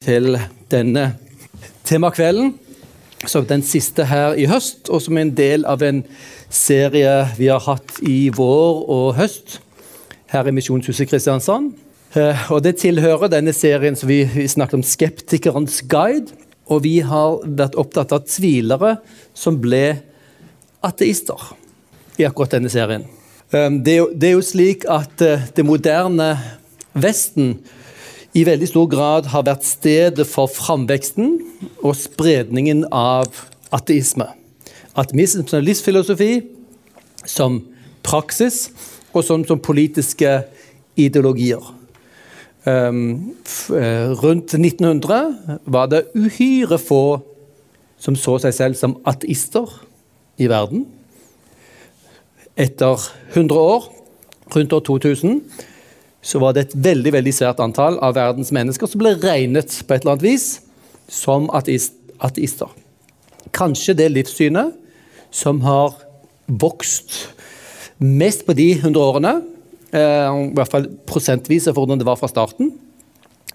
til denne temakvelden, som den siste her i høst, og som er en del av en serie vi har hatt i vår og høst her i Misjonshuset Kristiansand. Eh, og Det tilhører denne serien som vi, snakket om Skeptikerens guide. Og vi har vært opptatt av tvilere som ble ateister i akkurat denne serien. Eh, det er jo slik at eh, det moderne Vesten i veldig stor grad har vært stedet for framveksten og spredningen av ateisme. Ateisme som livsfilosofi, som praksis og som, som politiske ideologier. Um, rundt 1900 var det uhyre få som så seg selv som ateister i verden. Etter 100 år, rundt år 2000, så var det et veldig veldig svært antall av verdens mennesker som ble regnet på et eller annet vis som ateister. Kanskje det livssynet som har vokst mest på de 100 årene, eh, i hvert fall prosentvis av hvordan det var fra starten.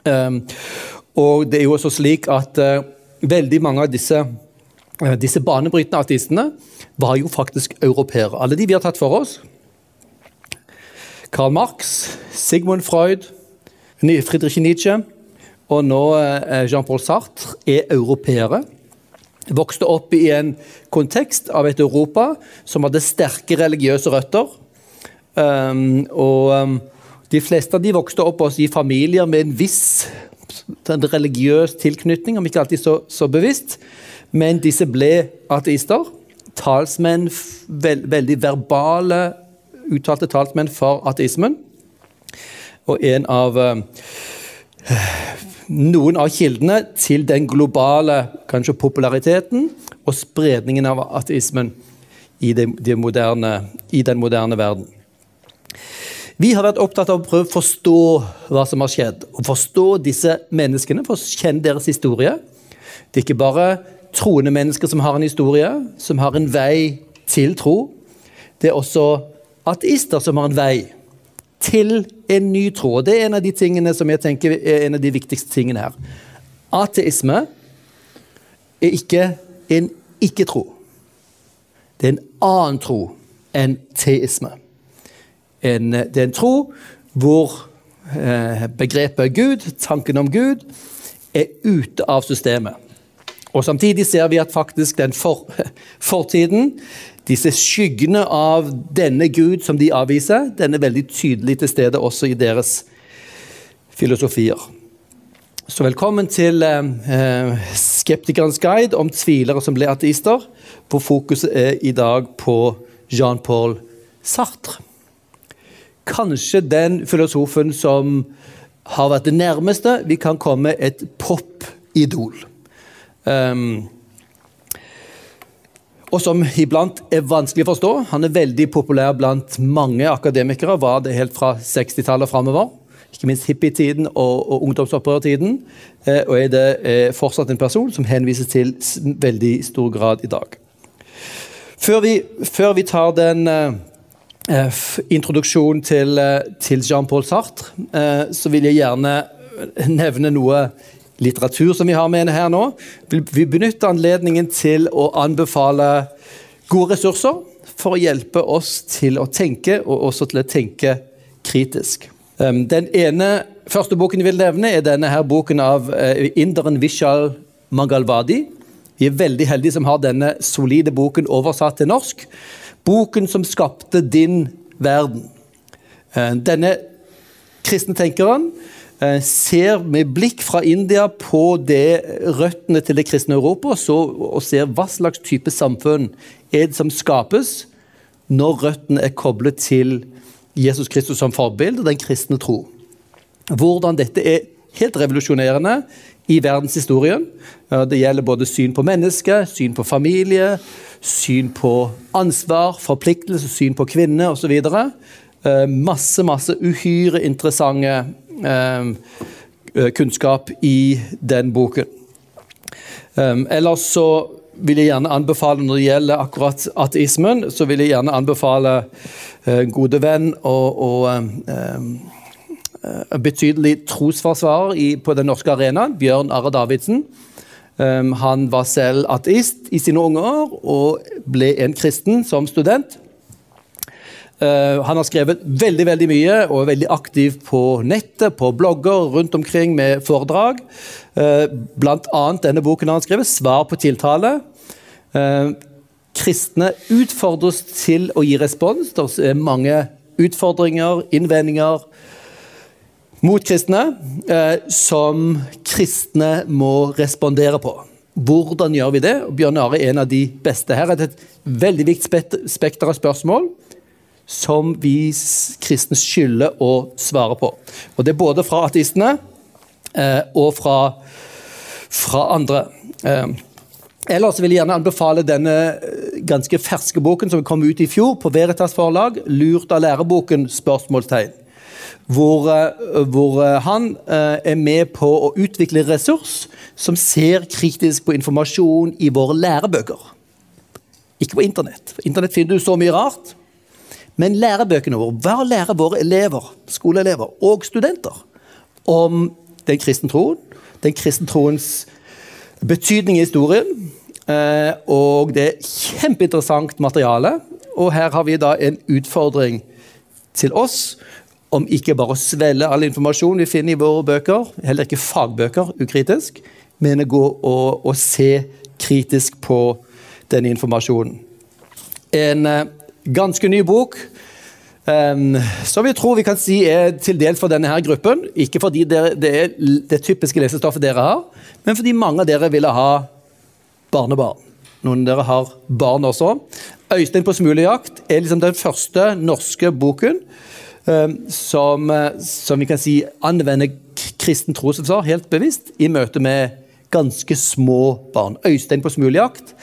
Eh, og det er jo også slik at eh, veldig mange av disse, disse banebrytende ateistene var jo faktisk europeere. Alle de vi har tatt for oss, Karl Marx, Sigmund Freud, Friedrich Nietzsche og nå eh, Jean-Paul Sartre er europeere. Vokste opp i en kontekst av et Europa som hadde sterke religiøse røtter. Um, og um, de fleste av de vokste opp i familier med en viss religiøs tilknytning, om ikke alltid så, så bevisst. Men disse ble ateister. Talsmenn, veld, veldig verbale uttalte talsmenn for ateismen. Og en av uh, noen av kildene til den globale kanskje populariteten og spredningen av ateismen i, det, det moderne, i den moderne verden. Vi har vært opptatt av å prøve å forstå hva som har skjedd. og Forstå disse menneskene, for å kjenne deres historie. Det er ikke bare troende mennesker som har en historie, som har en vei til tro. Det er også ateister som har en vei til en ny tro. Det er en av de tingene som jeg tenker er en av de viktigste tingene her. Ateisme er ikke en ikke-tro. Det er en annen tro enn teisme. En, det er en tro hvor eh, begrepet Gud, tanken om Gud, er ute av systemet. Og Samtidig ser vi at faktisk den for, fortiden disse skyggene av denne Gud som de avviser, den er veldig tydelig til stede også i deres filosofier. Så velkommen til eh, Skeptikerens guide om tvilere som ble ateister, hvor fokuset er i dag på Jean-Paul Sartre. Kanskje den filosofen som har vært det nærmeste vi kan komme et popidol. Um, og som iblant er vanskelig å forstå. Han er veldig populær blant mange akademikere, var det helt fra 60-tallet framover. Ikke minst hippietiden og, og ungdomsopprørtiden. Eh, og er det eh, fortsatt en person som henvises til veldig stor grad i dag. Før vi, før vi tar den eh, eh introduksjonen til, eh, til Jean-Paul Sartre, eh, så vil jeg gjerne nevne noe litteratur som vi har med her nå. Vi benytter anledningen til å anbefale gode ressurser for å hjelpe oss til å tenke, og også til å tenke kritisk. Um, den ene første boken jeg vil nevne, er denne her boken av uh, inderen Vishal Mangalwadi. Vi er veldig heldige som har denne solide boken oversatt til norsk. Boken som skapte din verden. Uh, denne kristne tenkeren Eh, ser med blikk fra India på det røttene til det kristne Europa så, og ser hva slags type samfunn er det som skapes når røttene er koblet til Jesus Kristus som forbilde og den kristne tro. Hvordan dette er helt revolusjonerende i verdenshistorien. Det gjelder både syn på mennesket, syn på familie, syn på ansvar, forpliktelse, syn på kvinner osv. Eh, masse, masse uhyre interessante Ehm, eh, kunnskap i den boken. Ehm, ellers så vil jeg gjerne anbefale, når det gjelder akkurat ateismen, så vil jeg gjerne anbefale en eh, gode venn og, og en betydelig trosforsvarer på den norske arenaen, Bjørn Are Davidsen. Um, han var selv ateist i sine unge år og ble en kristen som student. Uh, han har skrevet veldig veldig mye og er veldig aktiv på nettet, på blogger rundt omkring med foredrag. Uh, blant annet denne boken han har skrevet, 'Svar på tiltale'. Uh, kristne utfordres til å gi respons. Det er mange utfordringer, innvendinger mot kristne eh, som kristne må respondere på. Hvordan gjør vi det? Bjørn Are er en av de beste. Her Det er et veldig viktig spekter av spørsmål som vi kristne skylder å svare på. Og Det er både fra ateistene eh, og fra, fra andre. Eh, Ellers vil jeg gjerne anbefale denne eh, ganske ferske boken som kom ut i fjor på Veritas forlag, 'Lurt av læreboken?' spørsmålstegn. Hvor, eh, hvor, eh, han er med på å utvikle ressurs som ser kritisk på informasjon i våre lærebøker. Ikke på internett. På internett finner du så mye rart. Men lærebøkene våre, hva lærer våre elever, skoleelever og studenter om den kristne troen, den kristne troens betydning i historien. Eh, og det er kjempeinteressant materiale. Og her har vi da en utfordring til oss om ikke bare å svelge all informasjon vi finner i våre bøker, heller ikke fagbøker, ukritisk, men å gå og, og se kritisk på denne informasjonen. En uh, ganske ny bok um, som vi tror vi kan si er til dels for denne her gruppen. Ikke fordi det, det er det typiske lesestoffet dere har, men fordi mange av dere ville ha barnebarn. Noen av dere har barn også. 'Øystein på smulejakt' er liksom den første norske boken um, som, som, vi kan si anvender kristen trosforsvar helt bevisst i møte med ganske små barn. 'Øystein på smulejakt'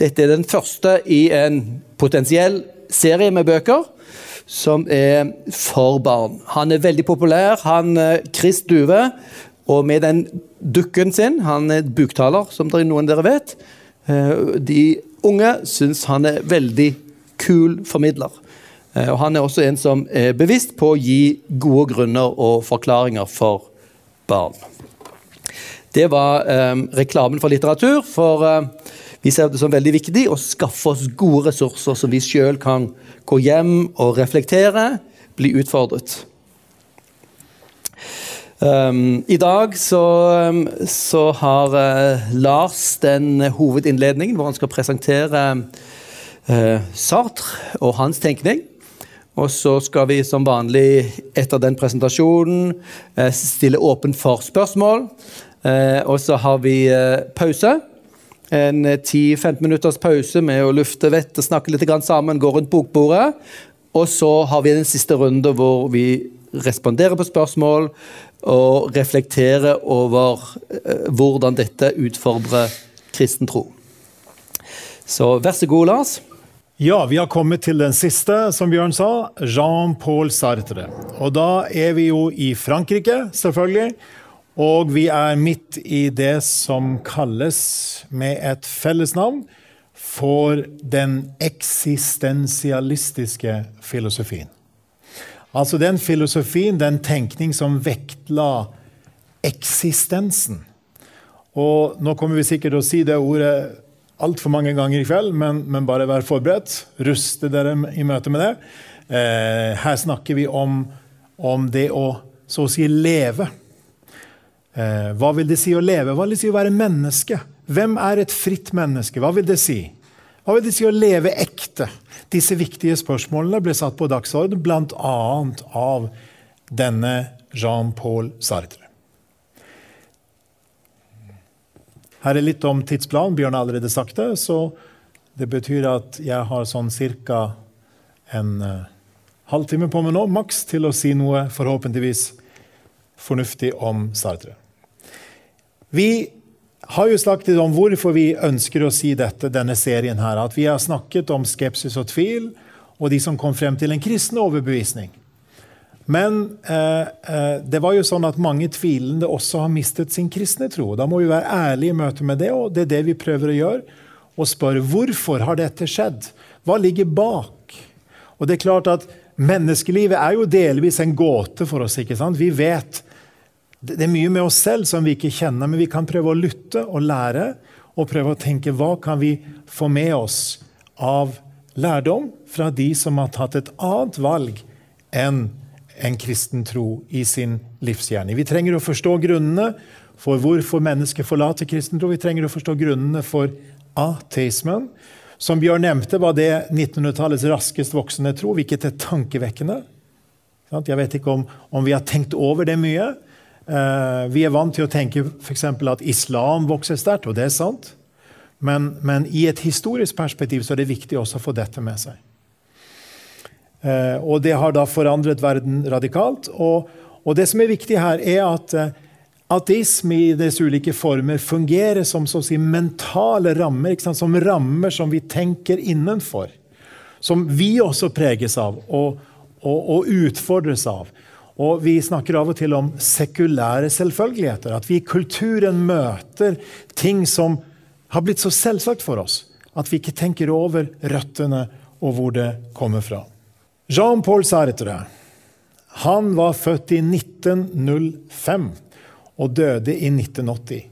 Dette er den første i en potensiell serie med bøker som er for barn. Han er veldig populær. Han, eh, Chris Duve og med den dukken sin, han er buktaler, som dere, noen dere vet, eh, de unge syns han er veldig kul formidler. Eh, og han er også en som er bevisst på å gi gode grunner og forklaringer for barn. Det var eh, reklamen for litteratur. For eh, vi ser det som veldig viktig å skaffe oss gode ressurser som vi sjøl kan gå hjem og reflektere, bli utfordret. Um, I dag så, um, så har uh, Lars den hovedinnledningen hvor han skal presentere uh, Sartre og hans tenkning. Og så skal vi som vanlig etter den presentasjonen uh, stille åpent for spørsmål. og så har vi pause. En 10-15 minutters pause med å lufte vettet, snakke litt sammen, gå rundt bokbordet. Og så har vi den siste runde hvor vi responderer på spørsmål og reflekterer over eh, hvordan dette utfordrer kristen tro. Så vær så god, Lars. Ja, vi har kommet til den siste, som Bjørn sa. Jean-Paul Sartre. Og da er vi jo i Frankrike, selvfølgelig. Og vi er midt i det som kalles, med et fellesnavn, for den eksistensialistiske filosofien. Altså den filosofien, den tenkning som vektla eksistensen. Og nå kommer vi sikkert til å si det ordet altfor mange ganger i kveld, men, men, bare vær forberedt. Ruste dere i møte med det. Eh, her snakker vi om, om, det å så å si leve. Eh, hva vil det si å leve? Hva vil det si å være menneske? Hvem er et fritt menneske? Hva vil det si? Hva vil det si å leve ekte? Disse viktige spørsmålene ble satt på dagsorden bl.a. av denne Jean-Paul Sartre. Her er litt om tidsplanen. Bjørn har allerede sagt det. Så det betyr at jeg har sånn ca. en uh, halvtime på meg nå, maks, til å si noe forhåpentligvis fornuftig om Sartre. Vi har jo snakket om hvorfor vi ønsker å si dette, denne serien. her, At vi har snakket om skepsis og tvil, og de som kom frem til en kristen overbevisning. Men eh, eh, det var jo sånn at mange tvilende også har mistet sin kristne tro. Da må vi være ærlige i møte med det, og det er det vi prøver å gjøre. Og spørre hvorfor har dette skjedd? Hva ligger bak? Og det er klart at Menneskelivet er jo delvis en gåte for oss. ikke sant? Vi vet Det er mye med oss selv som vi ikke kjenner, men vi kan prøve å lytte og lære. Og prøve å tenke hva kan vi få med oss av lærdom fra de som har tatt et annet valg enn en kristen tro i sin livsgjerning. Vi trenger å forstå grunnene for hvorfor mennesker forlater kristen tro. Vi trenger å forstå grunnene for ateismen. Som Bjørn nevnte, var det 1900-tallets raskest voksende tro, hvilket er tankevekkende. Jeg vet ikke om, om, vi har tenkt over det mye. Uh, vi er vant til å tenke f.eks. at islam vokser sterkt, og det er sant. Men, men, i et historisk perspektiv så er det viktig også å få dette med seg. Uh, og det har da forandret verden radikalt. Og, og det som er viktig her, er at uh, ateisme i dets ulike former fungerer som si, mentale rammer, som rammer som vi tenker innenfor. Som vi også preges av og, og, og, utfordres av. Og Vi snakker av og til om sekulære selvfølgeligheter. At vi i kulturen møter ting som har blitt så selvsagt for oss at vi ikke tenker over røttene og hvor det kommer fra. Jean-Paul Sartre han var født i 1905 og døde i 1980.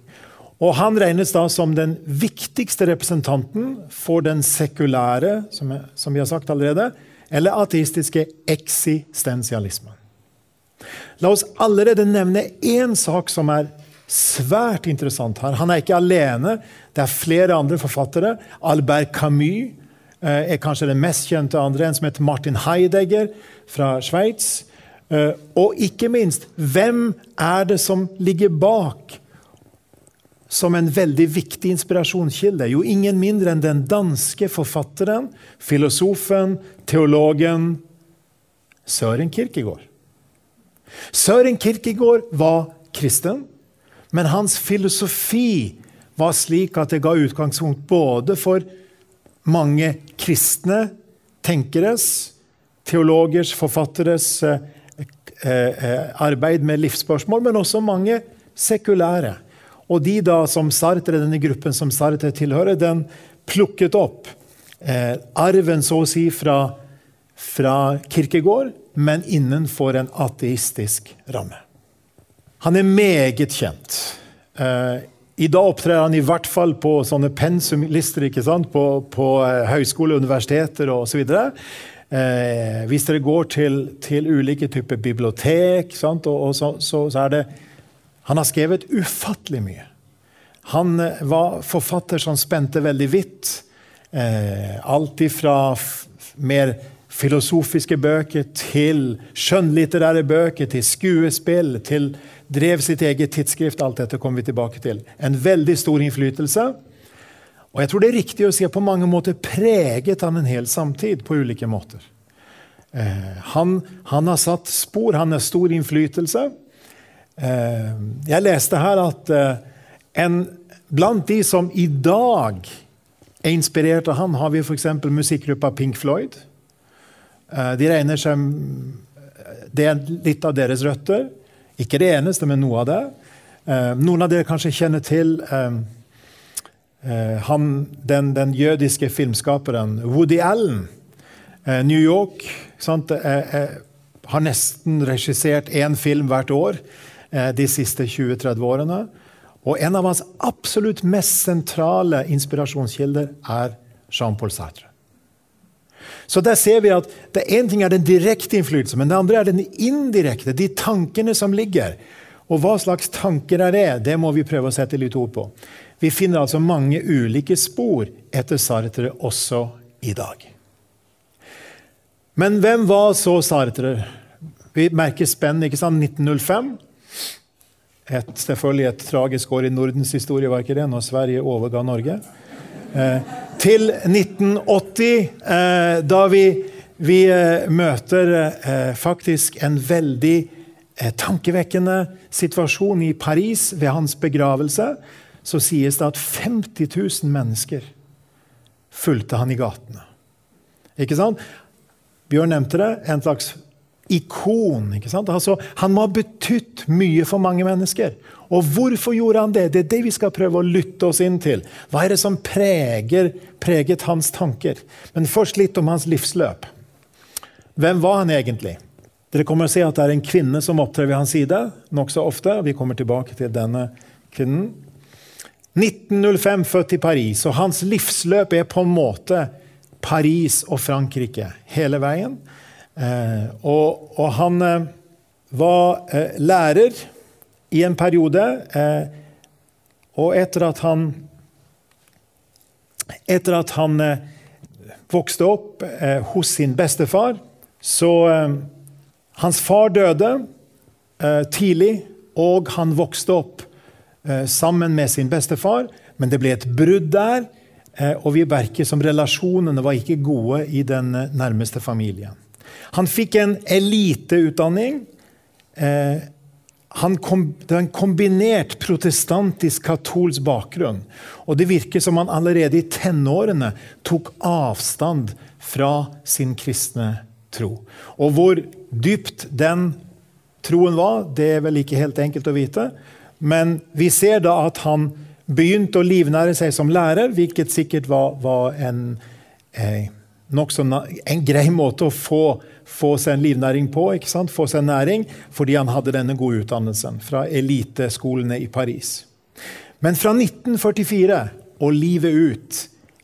Og Han regnes da som den viktigste representanten for den sekulære som, vi har sagt allerede, eller ateistiske eksistensialismen. La oss allerede nevne én sak som er svært interessant her. Han er ikke alene. Det er flere andre forfattere. Albert Camus eh, er kanskje den mest kjente andre, en som heter Martin Heidegger fra Sveits. Eh, og ikke minst, hvem er det som ligger bak som en veldig viktig inspirasjonskilde? Jo, ingen mindre enn den danske forfatteren, filosofen, teologen Søren Kirkegård. Søren Kirkegård var kristen, men hans filosofi var slik at det ga utgangspunkt både for mange kristne tenkeres, teologers, forfatteres eh, Eh, eh, arbeid med livsspørsmål, men også mange sekulære. Og de da som Sartre, denne gruppen som Sartre tilhører, den plukket opp arven så å si fra, fra Kirkegård, men innenfor en ateistisk ramme. Han er meget kjent. Eh, I dag opptrer han i hvert fall på sånne pensumlister ikke sant? på, på eh, høyskole, universiteter osv. Eh, hvis dere går til, til ulike typer bibliotek, sant, og, og så, så, så, er det Han har skrevet ufattelig mye. Han eh, var forfatter som spente veldig vidt. Eh, alt ifra mer filosofiske bøker til skjønnlitterære bøker, til skuespill, til drev sitt eget tidsskrift. Alt dette kommer vi tilbake til. En veldig stor innflytelse. Og jeg tror det er riktig å si på mange måter preget han en hel samtid på ulike måter. Eh, han, han, har satt spor, han har stor innflytelse. Eh, jeg leste her at eh, en, blant de som i dag er inspirert av han, har vi f.eks. musikkgruppa Pink Floyd. Eh, de regner seg Det er litt av deres røtter. Ikke det eneste, men noe av det. Eh, noen av dere kanskje kjenner til eh, Eh, han, den, den, jødiske filmskaperen Woody Allen. Eh, New York sant, eh, har nesten regissert én film hvert år de siste 20-30 årene. Og en av hans absolutt mest sentrale inspirasjonskilder er Jean-Paul Sartre. Så der ser vi at det Én ting er den direkte innflytelsen, men det andre er den indirekte. De tankene som ligger. Og hva slags tanker er det? Det må vi prøve å sette litt ord på. Vi finner altså mange ulike spor etter Sartre også i dag. Men hvem var så Sartre? Vi merker spenn, ikke sant? 1905. Et, selvfølgelig et tragisk år i Nordens historie, var ikke det, når Sverige overga Norge. Eh, til 1980, eh, da vi, vi eh, møter faktisk en veldig tankevekkende situasjon i Paris ved hans begravelse så sies det at 50 000 mennesker fulgte han i gatene. Ikke sant? Bjørn nevnte det. En slags ikon. ikke sant? Altså, han må ha betydd mye for mange mennesker. Og hvorfor gjorde han det? Det er det vi skal prøve å lytte oss inn til. Hva er det som preger, preget hans tanker? Men først litt om hans livsløp. Hvem var han egentlig? Dere kommer å se at det er en kvinne som opptrer ved hans side nokså ofte. Vi kommer tilbake til denne kvinnen. 1905 født i Paris, og hans livsløp er på en måte Paris og Frankrike hele veien. Eh, og, og, han eh, var eh, lærer i en periode, og etter at han Etter at han vokste opp hos sin bestefar, så Hans far døde tidlig, og han vokste opp sammen med sin bestefar, men det ble et brudd der. Og vi merker som relasjonene var ikke gode i den nærmeste familien. Han fikk en eliteutdanning. Eh, kom, det var en kombinert protestantisk-katolsk bakgrunn. Og det virker som han allerede i tenårene tok avstand fra sin kristne tro. Og hvor dypt den troen var, det er vel ikke helt enkelt å vite. Men vi ser da at han begynte å livnære seg som lærer, hvilket sikkert var, var en, eh, en grei måte å få få seg en livnæring på, ikke sant? få seg næring, fordi han hadde denne gode utdannelsen fra eliteskolene i Paris. Men fra 1944 og livet ut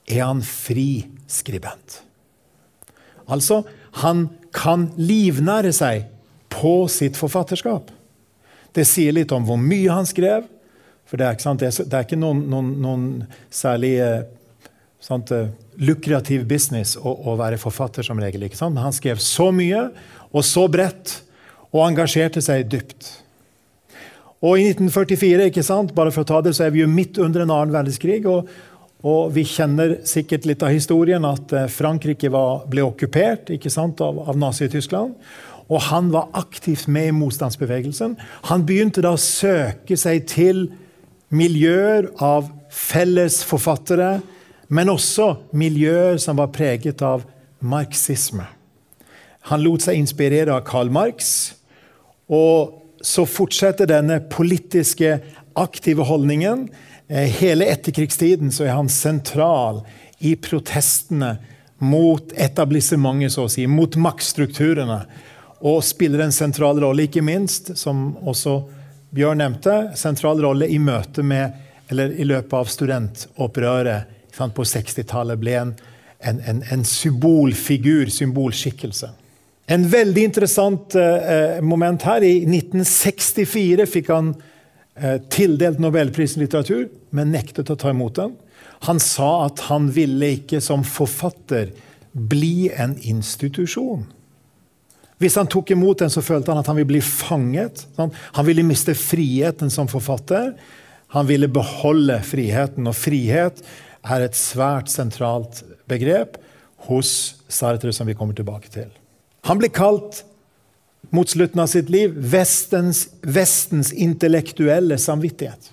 er han fri skribent. Altså, han kan livnære seg på sitt forfatterskap. Det sier litt om hvor mye han skrev. For det er, ikke, det er, det er ikke noen, noen, noen særlig eh, sant, eh, lukrativ business å, å, være forfatter, som regel. ikke sant? Men han skrev så mye og så bredt og engasjerte seg dypt. Og i 1944, ikke sant, bare for å ta det, så er vi jo midt under en annen verdenskrig. Og, og vi kjenner sikkert litt av historien at eh, Frankrike var, ble okkupert ikke sant, av, av Nazi-Tyskland. Og han var aktivt med i motstandsbevegelsen. Han begynte da å søke seg til miljøer av felles forfattere men også miljøer som var preget av marxisme. Han lot seg inspirere av Karl Marx. Og så fortsetter denne politiske, aktive holdningen. Eh, hele etterkrigstiden så er han sentral i protestene mot etablissementet, så å si, mot maktstrukturene. Og spiller en sentral rolle, ikke minst, som også Bjørn nevnte, sentral rolle i møte med, eller i løpet av studentopprøret på 60-tallet ble en, en, en, en, symbolfigur, symbolskikkelse. En veldig interessant eh, moment her. I 1964 fikk han eh, tildelt Nobelprisen i litteratur, men nektet å ta imot den. Han sa at han ville ikke som forfatter bli en institusjon. Hvis han tok imot den, så følte han at han ville bli fanget. Han ville miste friheten som forfatter. Han ville beholde friheten. Og frihet er et svært sentralt begrep hos Sartre, som vi kommer tilbake til. Han blir kalt mot slutten av sitt liv Vestens, Vestens intellektuelle samvittighet.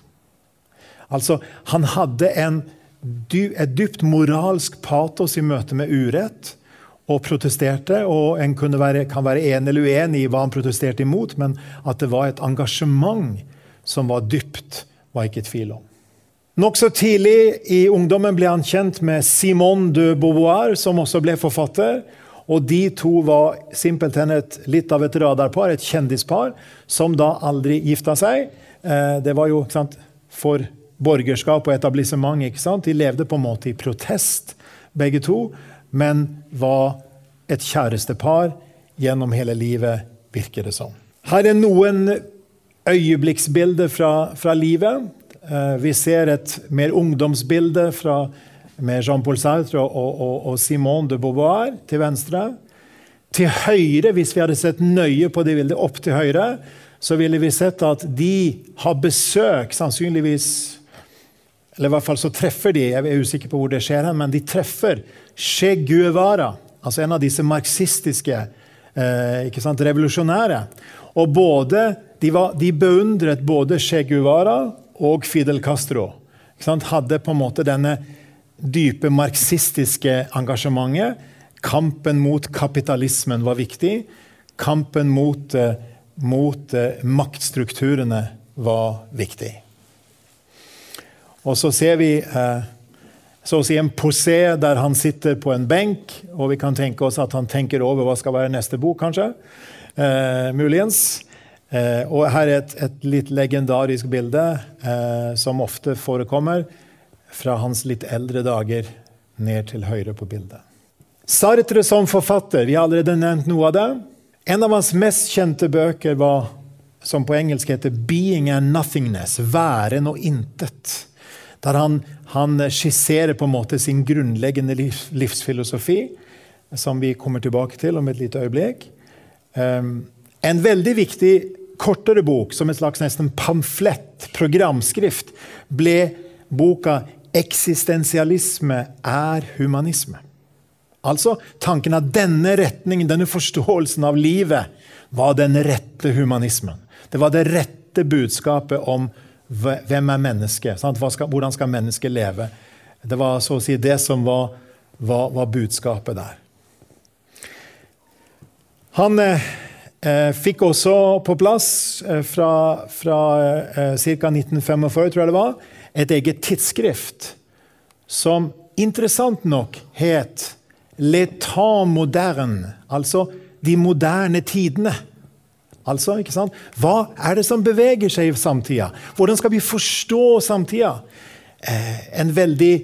Altså, han hadde en, et dypt moralsk patos i møte med urett og protesterte. og En være, kan være enig eller uenig i hva han protesterte imot, men at det var et engasjement som var dypt, var ikke tvil om. Nokså tidlig i ungdommen ble han kjent med Simone de Beauvoir, som også ble forfatter. Og de to var simpelthen et, litt av et radarpar, et kjendispar, som da aldri gifta seg. Eh, det var jo sant, for borgerskap og etablissement. ikke sant? De levde på en måte i protest, begge to, men var et kjærestepar gjennom hele livet, virker det som. Her er noen øyeblikksbilder fra, fra livet. Eh, vi ser et mer ungdomsbilde fra, med Jean-Paul Sartre og, og, og, Simone de Beauvoir til venstre. Til høyre, hvis vi hadde sett nøye på det bildet, opp til høyre, så ville vi sett at de har besøk, sannsynligvis Eller i hvert fall så treffer de, jeg er usikker på hvor det skjer, men de treffer Che Guevara, altså en av disse marxistiske eh, sant, revolusjonære. Og både, de, var, de beundret både Che Guevara og Fidel Castro hadde på en måte denne dype marxistiske engasjementet. Kampen mot kapitalismen var viktig. Kampen mot, uh, mot uh, maktstrukturene var viktig. Og så ser vi uh, så å si en posé der han sitter på en benk, og vi kan tenke oss at han tenker over hva skal være neste bok, kanskje. Eh, muligens. Eh, og her er et, et litt legendarisk bilde eh, som ofte forekommer fra hans litt eldre dager ned til høyre på bildet. Sartre som forfatter, vi har allerede nevnt noe av det. En av hans mest kjente bøker var, som på engelsk heter 'Being and Nothingness', væren og intet. Der han, han, skisserer på en måte sin grunnleggende liv, livsfilosofi, som vi kommer tilbake til om et lite øyeblikk. Um, en veldig viktig kortere bok, som et slags nesten pamflett, programskrift, ble boka 'Eksistensialisme er humanisme'. Altså tanken at denne retningen, denne forståelsen av livet, var den rette humanismen. Det var det rette budskapet om hvem er mennesket? Hvordan skal mennesket leve? Det var så å si det som var, var, var budskapet der. Han eh fikk også på plass eh, fra, fra eh, ca. 1945, tror jeg det var, et eget tidsskrift som interessant nok het L'état moderne, altså de moderne tidene. Altså, ikke sant? Hva er det som beveger seg i samtida? Hvordan skal vi forstå samtida? Eh, en veldig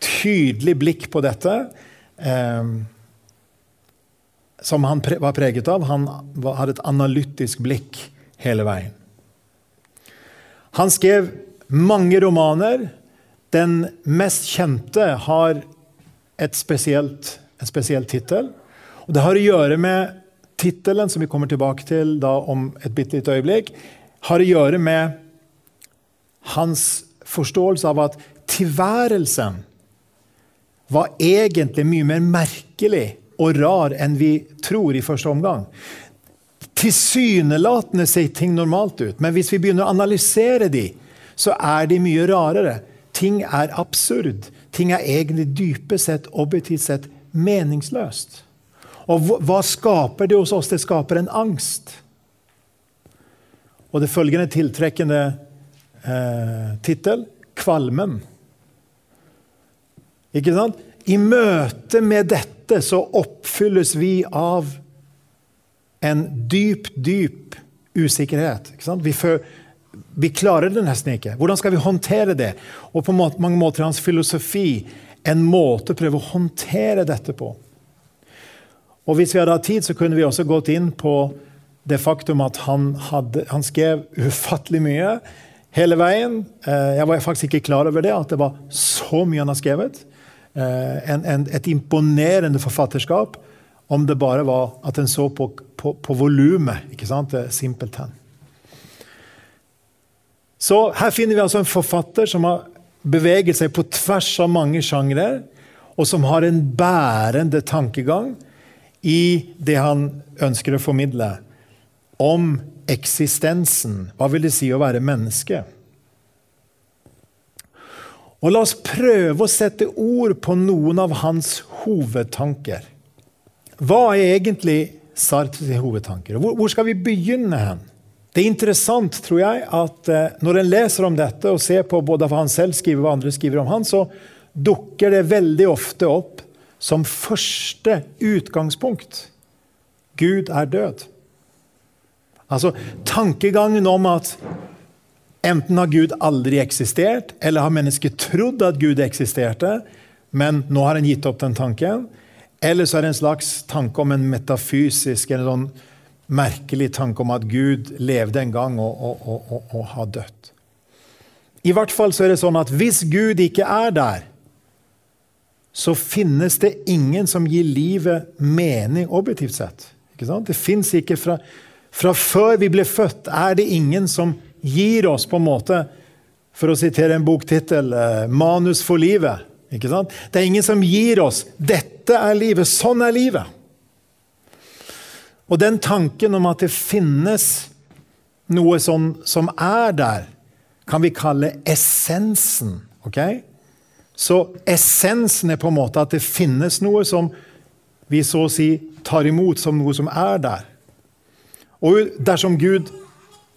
tydelig blikk på dette, eh, som han pre var preget av. Han hadde et analytisk blikk hele veien. Han skrev mange romaner. Den mest kjente har et spesielt, en spesiell tittel. Det har å gjøre med Tittelen, som vi kommer tilbake til om et bitte lite øyeblikk, har å gjøre med hans forståelse av at tilværelsen var egentlig mye mer merkelig og rar enn vi tror i første omgang. Tilsynelatende ser ting normalt ut, men hvis vi begynner å analysere de, så er de mye rarere. Ting er absurd. Ting er egentlig dypest sett, objektivt sett, meningsløst. Og hva skaper det hos oss? Det skaper en angst. Og det følgende tiltrekkende eh, tittel kvalmen. Ikke sant? I møte med dette så oppfylles vi av en dyp, dyp usikkerhet. Vi, føler, vi, klarer det nesten ikke. Hvordan skal vi håndtere det? Og på mange måter hans filosofi en måte å prøve å håndtere dette på. Og Hvis vi hadde hatt tid, så kunne vi også gått inn på det faktum at han, hadde, han skrev ufattelig mye hele veien. Eh, jeg var faktisk ikke klar over det, at det var så mye han har skrevet. Eh, en, en, et imponerende forfatterskap om det bare var at en så på, på, på volumet. sant? Simpelthen. Så her finner vi altså en forfatter som har beveget seg på tvers av mange sjangre, og som har en bærende tankegang i det han ønsker å formidle om eksistensen. Hva vil det si å være menneske? Og La oss prøve å sette ord på noen av hans hovedtanker. Hva er egentlig Sartres hovedtanker? Hvor, hvor skal vi begynne hen? Det er interessant tror jeg, at eh, når en leser om dette og ser på både hva han selv skriver og hva andre skriver om han, så dukker det veldig ofte opp som første utgangspunkt Gud er død. Altså tankegangen om at enten har Gud aldri eksistert, eller har mennesket trodd at Gud eksisterte, men nå har en gitt opp den tanken. Eller så er det en slags tanke om en metafysisk eller sånn merkelig tanke om at Gud levde en gang og, og, og, og har dødd. I hvert fall så er det sånn at hvis Gud ikke er der, så finnes det ingen som gir livet mening objektivt sett. Det fins ikke fra, fra før vi ble født, er det ingen som gir oss på en måte For å sitere en boktittel eh, 'Manus for livet'. Ikke sant? Det er ingen som gir oss 'dette er livet', sånn er livet. Og den tanken om at det finnes noe som, som er der, kan vi kalle essensen. Okay? Så essensen er på en måte at det finnes noe som vi så å si tar imot som noe som er der. Og dersom Gud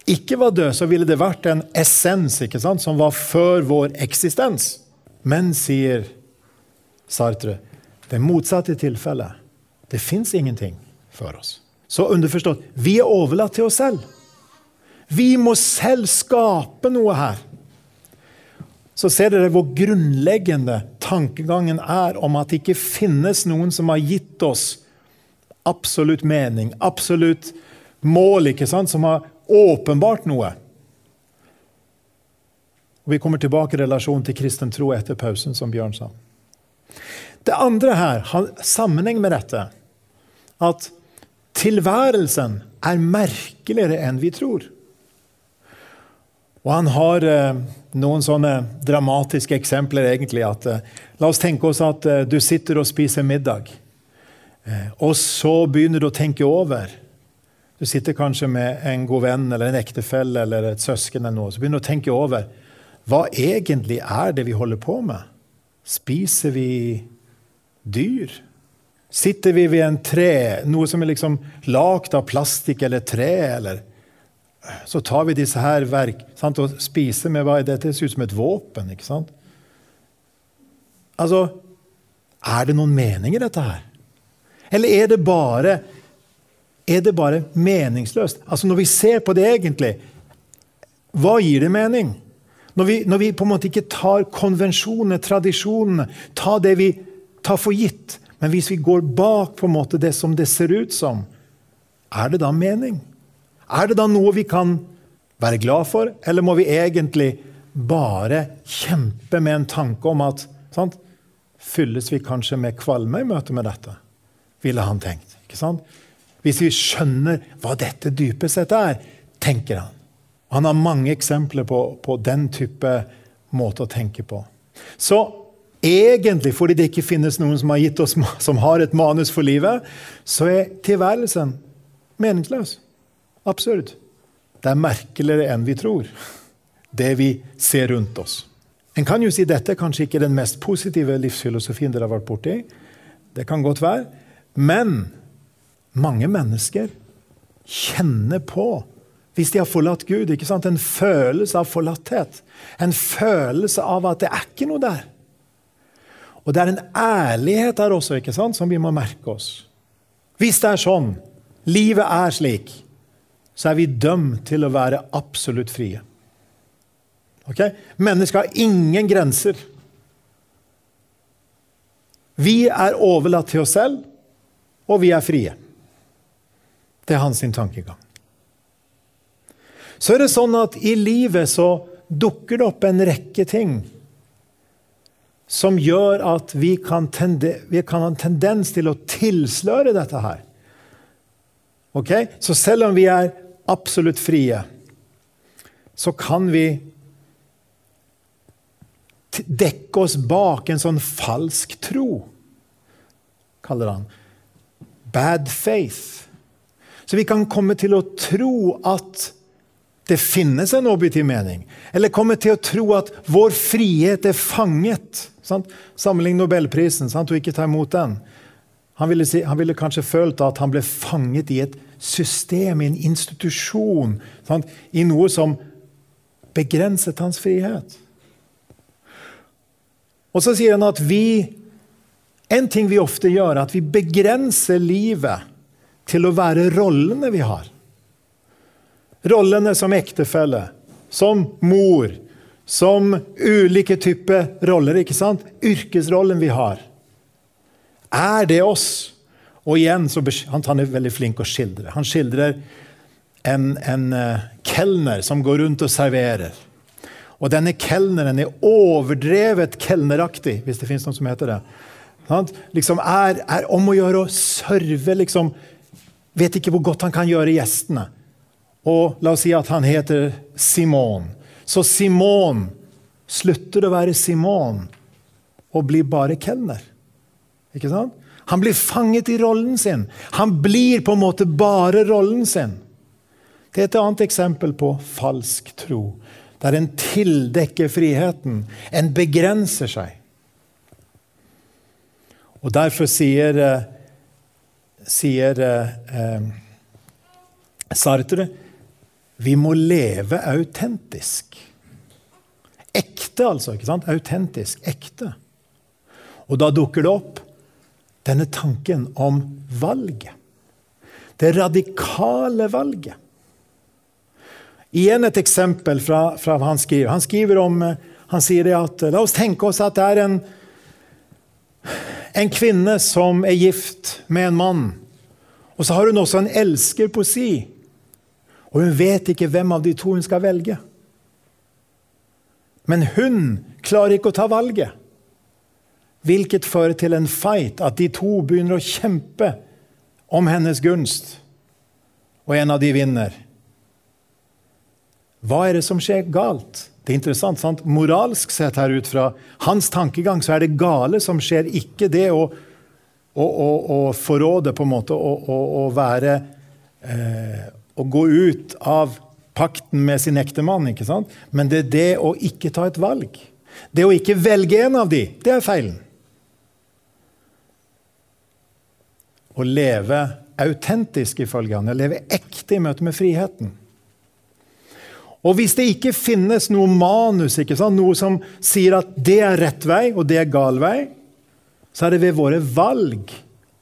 ikke var død, så ville det vært en essens ikke sant, som var før vår eksistens. Men, sier Sartre, det motsatte tilfellet. Det fins ingenting for oss. Så underforstått vi er overlatt til oss selv. Vi må selv skape noe her. Så ser dere hvor grunnleggende tankegangen er om at det ikke finnes noen som har gitt oss absolutt mening, absolutt mål, ikke sant? som har åpenbart noe. Og Vi kommer tilbake i relasjon til kristen tro etter pausen, som Bjørn sa. Det andre her har sammenheng med dette. At tilværelsen er merkeligere enn vi tror. Og han har eh, noen sånne dramatiske eksempler, egentlig. At, eh, la oss tenke oss at eh, du sitter og spiser middag. Eh, og så begynner du å tenke over. Du sitter kanskje med en god venn eller en ektefelle eller et søsken. eller noe, Så begynner du å tenke over hva egentlig er det vi holder på med. Spiser vi dyr? Sitter vi ved en tre, noe som er liksom lagd av plastikk eller tre? eller Så tar vi disse her verk sant, og spiser med hva Dette ser ut som et våpen. ikke sant? Altså, Er det noen mening i dette her? Eller er det bare, er det bare meningsløst? Altså Når vi ser på det egentlig, hva gir det mening? Når vi, når vi på en måte ikke tar konvensjonene, tradisjonene, tar det vi tar for gitt, men hvis vi går bak på en måte det som det ser ut som, er det da mening? Er det da noe vi kan være glad for, eller må vi egentlig bare kjempe med en tanke om at sant, Fylles vi kanskje med kvalme i møte med dette? Ville han tenkt. ikke sant? Hvis vi skjønner hva dette dypest sett er, tenker han. Han har mange eksempler på, på den type måte å tenke på. Så egentlig fordi det ikke finnes noen som har gitt oss som har et manus for livet, så er tilværelsen meningsløs. Absurd. Det er merkeligere enn vi tror, det vi ser rundt oss. En kan jo si dette er kanskje ikke den mest positive livsfilosofien dere har vært borti. Det kan godt være. Men mange mennesker kjenner på, hvis de har forlatt Gud, ikke sant? en følelse av forlatthet. En følelse av at det er ikke noe der. Og det er en ærlighet der også ikke sant, som vi må merke oss. Hvis det er sånn, livet er slik, så er vi dømt til å være absolutt frie. Okay? Mennesker har ingen grenser. Vi er overlatt til oss selv, og vi er frie. Det er hans tankegang. Så er det sånn at i livet så dukker det opp en rekke ting som gjør at vi kan, tende, vi kan, ha en tendens til å tilsløre dette her. Okay? Så selv om vi er absolutt frie, så kan vi dekke oss bak en sånn falsk tro, kaller han. Bad faith. Så vi kan komme til å tro at det finnes en objektiv mening. Eller komme til å tro at vår frihet er fanget Sant? Sammenlign Nobelprisen sant? og ikke ta imot den. Han ville, si, han ville, kanskje følt at han ble fanget i et system, i en institusjon. Sant? I noe som begrenset hans frihet. Og så sier han at vi En ting vi ofte gjør, er at vi begrenser livet til å være rollene vi har. Rollene som ektefelle, som mor, som ulike typer roller. ikke sant? Yrkesrollen vi har. Er det oss? Og igjen, så Han er veldig flink å skildre. Han skildrer en, en uh, kelner som går rundt og serverer. Og denne kelneren er overdrevet kelneraktig, hvis det fins noe som heter det. Han liksom er, er, om å gjøre å serve liksom, Vet ikke hvor godt han kan gjøre gjestene. Og la oss si at han heter Simon. Så Simon slutter å være Simon og blir bare kelner. Ikke sant? Han blir fanget i rollen sin. Han blir på en måte bare rollen sin. Det er et annet eksempel på falsk tro, der en tildekker friheten. En begrenser seg. Og Derfor sier, eh, sier eh, Sartre vi må leve autentisk. Ekte altså. ikke sant? Autentisk. Ekte. Og da dukker det opp denne tanken om valget. Det radikale valget. Igjen et eksempel fra, fra hva han skriver. Han skriver om, han sier det at La oss tenke oss at det er en, en kvinne som er gift med en mann. Og så har hun også en elsker på si. Og hun vet ikke hvem av de to hun skal velge. Men hun klarer ikke å ta valget. Hvilket fører til en fight, at de to begynner å kjempe om hennes gunst. Og en av de vinner. Hva er det som skjer galt? Det er interessant, sant? Moralsk sett her ut fra hans tankegang så er det gale som skjer, ikke det å, å, å, å forråde på en måte, å, være eh, Å gå ut av pakten med sin ektemann, ikke sant? men det er det å ikke ta et valg. Det å ikke velge en av de, det er feilen. Å leve autentisk, ifølge han, å leve ekte i møte med friheten. Og hvis det ikke finnes noe manus, noe som sier at det er rett vei og det er gal vei, så er det ved våre valg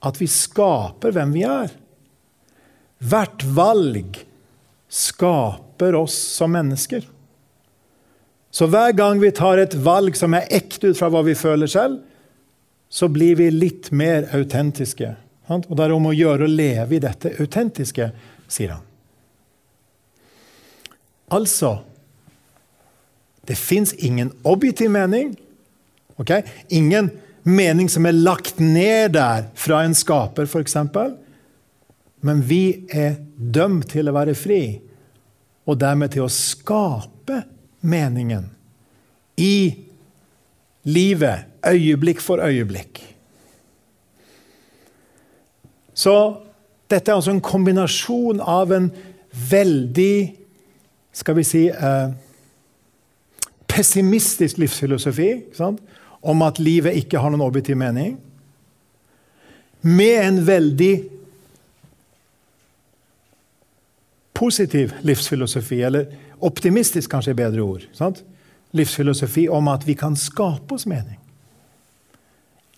at vi skaper hvem vi er. Hvert valg skaper oss som mennesker. Så hver gang vi tar et valg som er ekte ut fra hva vi føler selv, så blir vi litt mer autentiske. Og Det er om å gjøre å leve i dette autentiske, sier han. Altså Det fins ingen objektiv mening. Okay? Ingen mening som er lagt ned der fra en skaper, f.eks. Men vi er dømt til å være fri, og dermed til å skape meningen i livet, øyeblikk for øyeblikk. Så dette er altså en kombinasjon av en veldig skal vi si eh, pessimistisk livsfilosofi om at livet ikke har noen objektiv mening, med en veldig positiv livsfilosofi, eller optimistisk kanskje er bedre ord. Sant? Livsfilosofi om at vi kan skape oss mening.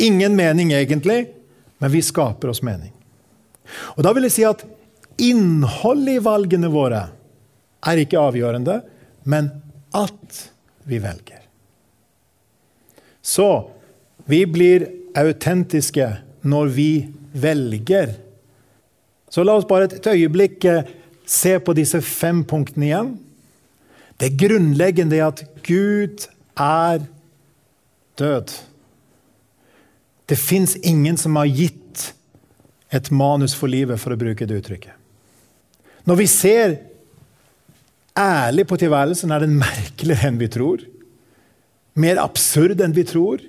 Ingen mening egentlig, men vi skaper oss mening. Og Da vil jeg si at innholdet i valgene våre er ikke avgjørende, men at vi velger. Så vi blir autentiske når vi velger. Så la oss bare et øyeblikk eh, se på disse fem punktene igjen. Det grunnleggende er at Gud er død. Det fins ingen som har gitt et manus for livet, for å bruke det uttrykket. Når vi ser ærlig på tilværelsen, er den merkeligere enn vi tror. Mer absurd enn vi tror.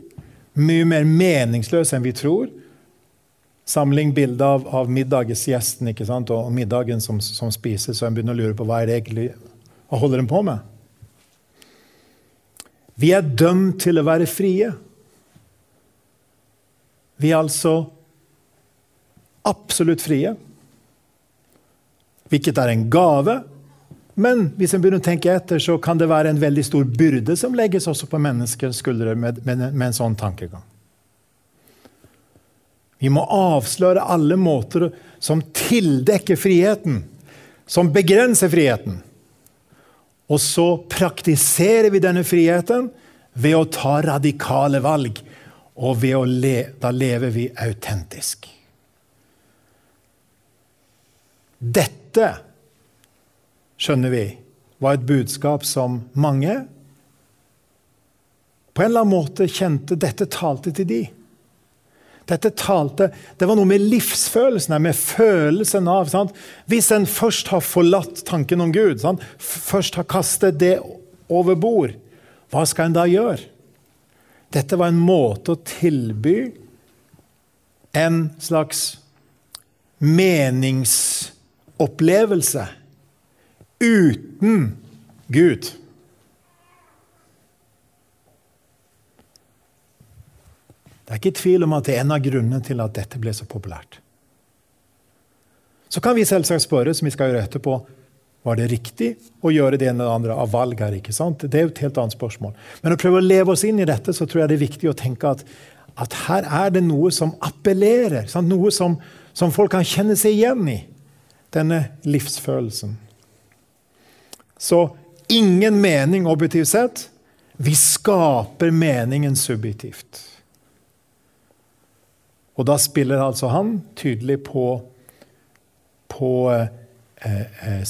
Mye mer meningsløs enn vi tror. Samling bilde av, av middagsgjesten ikke sant? og middagen som, som spises, så en begynner å lure på hva er det egentlig hva holder den på med. Vi er dømt til å være frie. Vi er altså absolutt frie, hvilket er en gave men hvis en begynner å tenke etter, så kan det være en veldig stor byrde som legges også på menneskers skuldre med, med, med, en sånn tankegang. Vi må avsløre alle måter som tildekker friheten, som begrenser friheten. Og så praktiserer vi denne friheten ved å ta radikale valg. Og ved å le, da lever vi autentisk. Dette skjønner vi, var et budskap som mange på en eller annen måte kjente dette talte til de. Dette talte, Det var noe med livsfølelsen, med følelsen av sant? Hvis en først har forlatt tanken om Gud, sant? først har kastet det over bord, hva skal en da gjøre? Dette var en måte å tilby en slags meningsopplevelse uten Gud. Det er ikke tvil om at det er en av grunnene til at dette ble så populært. Så kan vi selvsagt spørre, som vi skal gjøre etterpå, Var det riktig å gjøre det ene eller andre av valg her? ikke sant? Det er jo et helt annet spørsmål. Men å prøve å leve oss inn i dette, så tror jeg det er viktig å tenke at, at her er det noe som appellerer. Sant? Noe som, som folk kan kjenne seg igjen i. Denne livsfølelsen. Så ingen mening objektivt sett. Vi skaper meningen subjektivt. Og da spiller altså han tydelig på, på eh, Eh,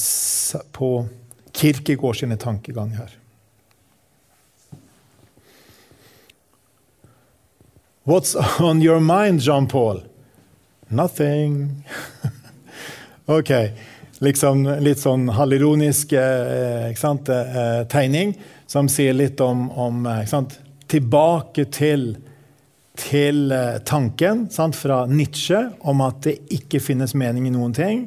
på Kirkegård sine tankegang her. What's on your mind, Jean-Paul? Nothing. ok. Liksom litt sånn halvironisk eh, eh, tegning som sier litt om, om Tilbake til, til eh, tanken sant, fra Nietzsche om at det ikke finnes mening i noen ting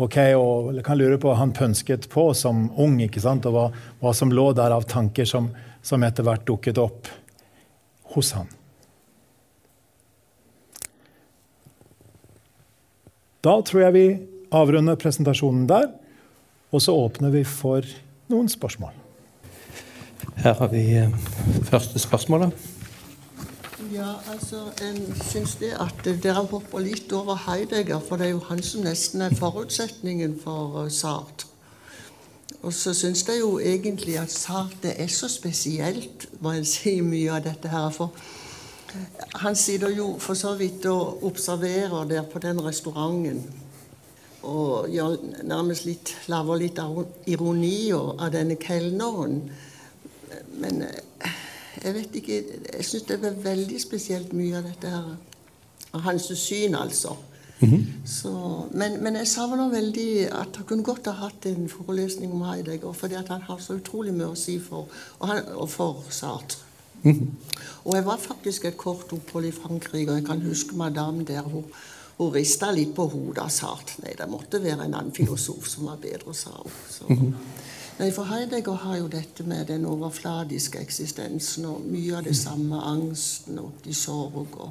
Okay, og jeg kan lure på hva han pønsket på som ung, sant? og hva, hva som lå der av tanker som, som etter hvert dukket opp hos han. Da tror jeg vi avrunder presentasjonen der, og så åpner vi for noen spørsmål. Her har vi eh, første spørsmål. Ja, altså, En syns det at dere hopper litt over Heidegger, for det er jo han som nesten er forutsetningen for SART Sartre. Og så syns jeg jo egentlig at Sartre er så spesielt, må en si, mye av dette her. For han sitter jo for så vidt og observerer der på den restauranten. Og gjør nærmest litt, lager litt ironi av denne kelneren. Men uh, jeg vet ikke Jeg syns det er veldig spesielt mye av dette her. Av hans syn, altså. Mm -hmm. så, men, men, jeg savner veldig at han kunne godt ha hatt en forelesning om Heidegger. Fordi han har så utrolig mye å si for, og, han, og for Sartre. Mm -hmm. Og jeg var faktisk et kort opphold i Frankrike, og jeg kan huske madame der. Hun, hun rista litt på hodet og sa at Nei, det måtte være en annen filosof som var bedre, sa hun. Så. Nei, for Heidegger har jo dette med den overfladiske eksistensen og mye av det samme. Angsten og de sorg og,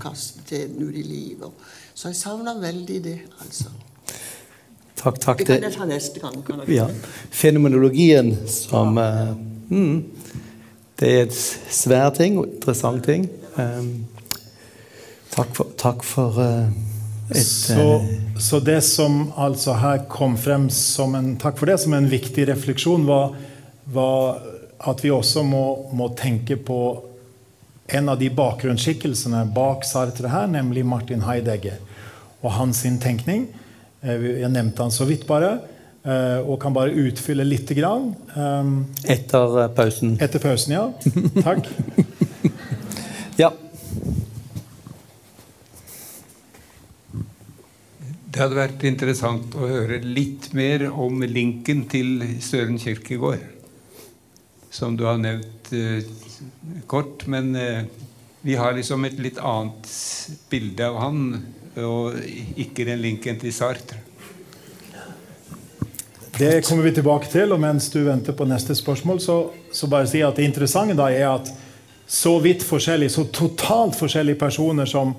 kasteteten ut i livet. Så jeg savner veldig det, altså. Takk, takk. Det kan jeg ta neste gang. Kan jeg ja. Fenomenologien som ja. uh, mm, Det er et svær ting og interessant ting. Um, takk for, takk for uh, et, så, så, det som altså her kom frem som en takk for det, som en viktig refleksjon, var, var at vi også må, må, tenke på en av de bakgrunnsskikkelsene bak Sartre her, nemlig Martin Heidegger og hans tenkning. Eh, jeg nevnte han så vidt bare, eh, og kan bare utfylle lite grann. Etter eh, pausen. Etter pausen, ja. Takk. ja. Det hadde vært interessant å høre litt mer om linken til Søren Kirkegård. Som du har nevnt eh, kort, men eh, vi har liksom et litt annet bilde av han, og ikke den linken til Sartre. Det kommer vi tilbake til, og mens du venter på neste spørsmål, så, så bare si at det interessante da er at så vidt forskjellige, så totalt forskjellige personer som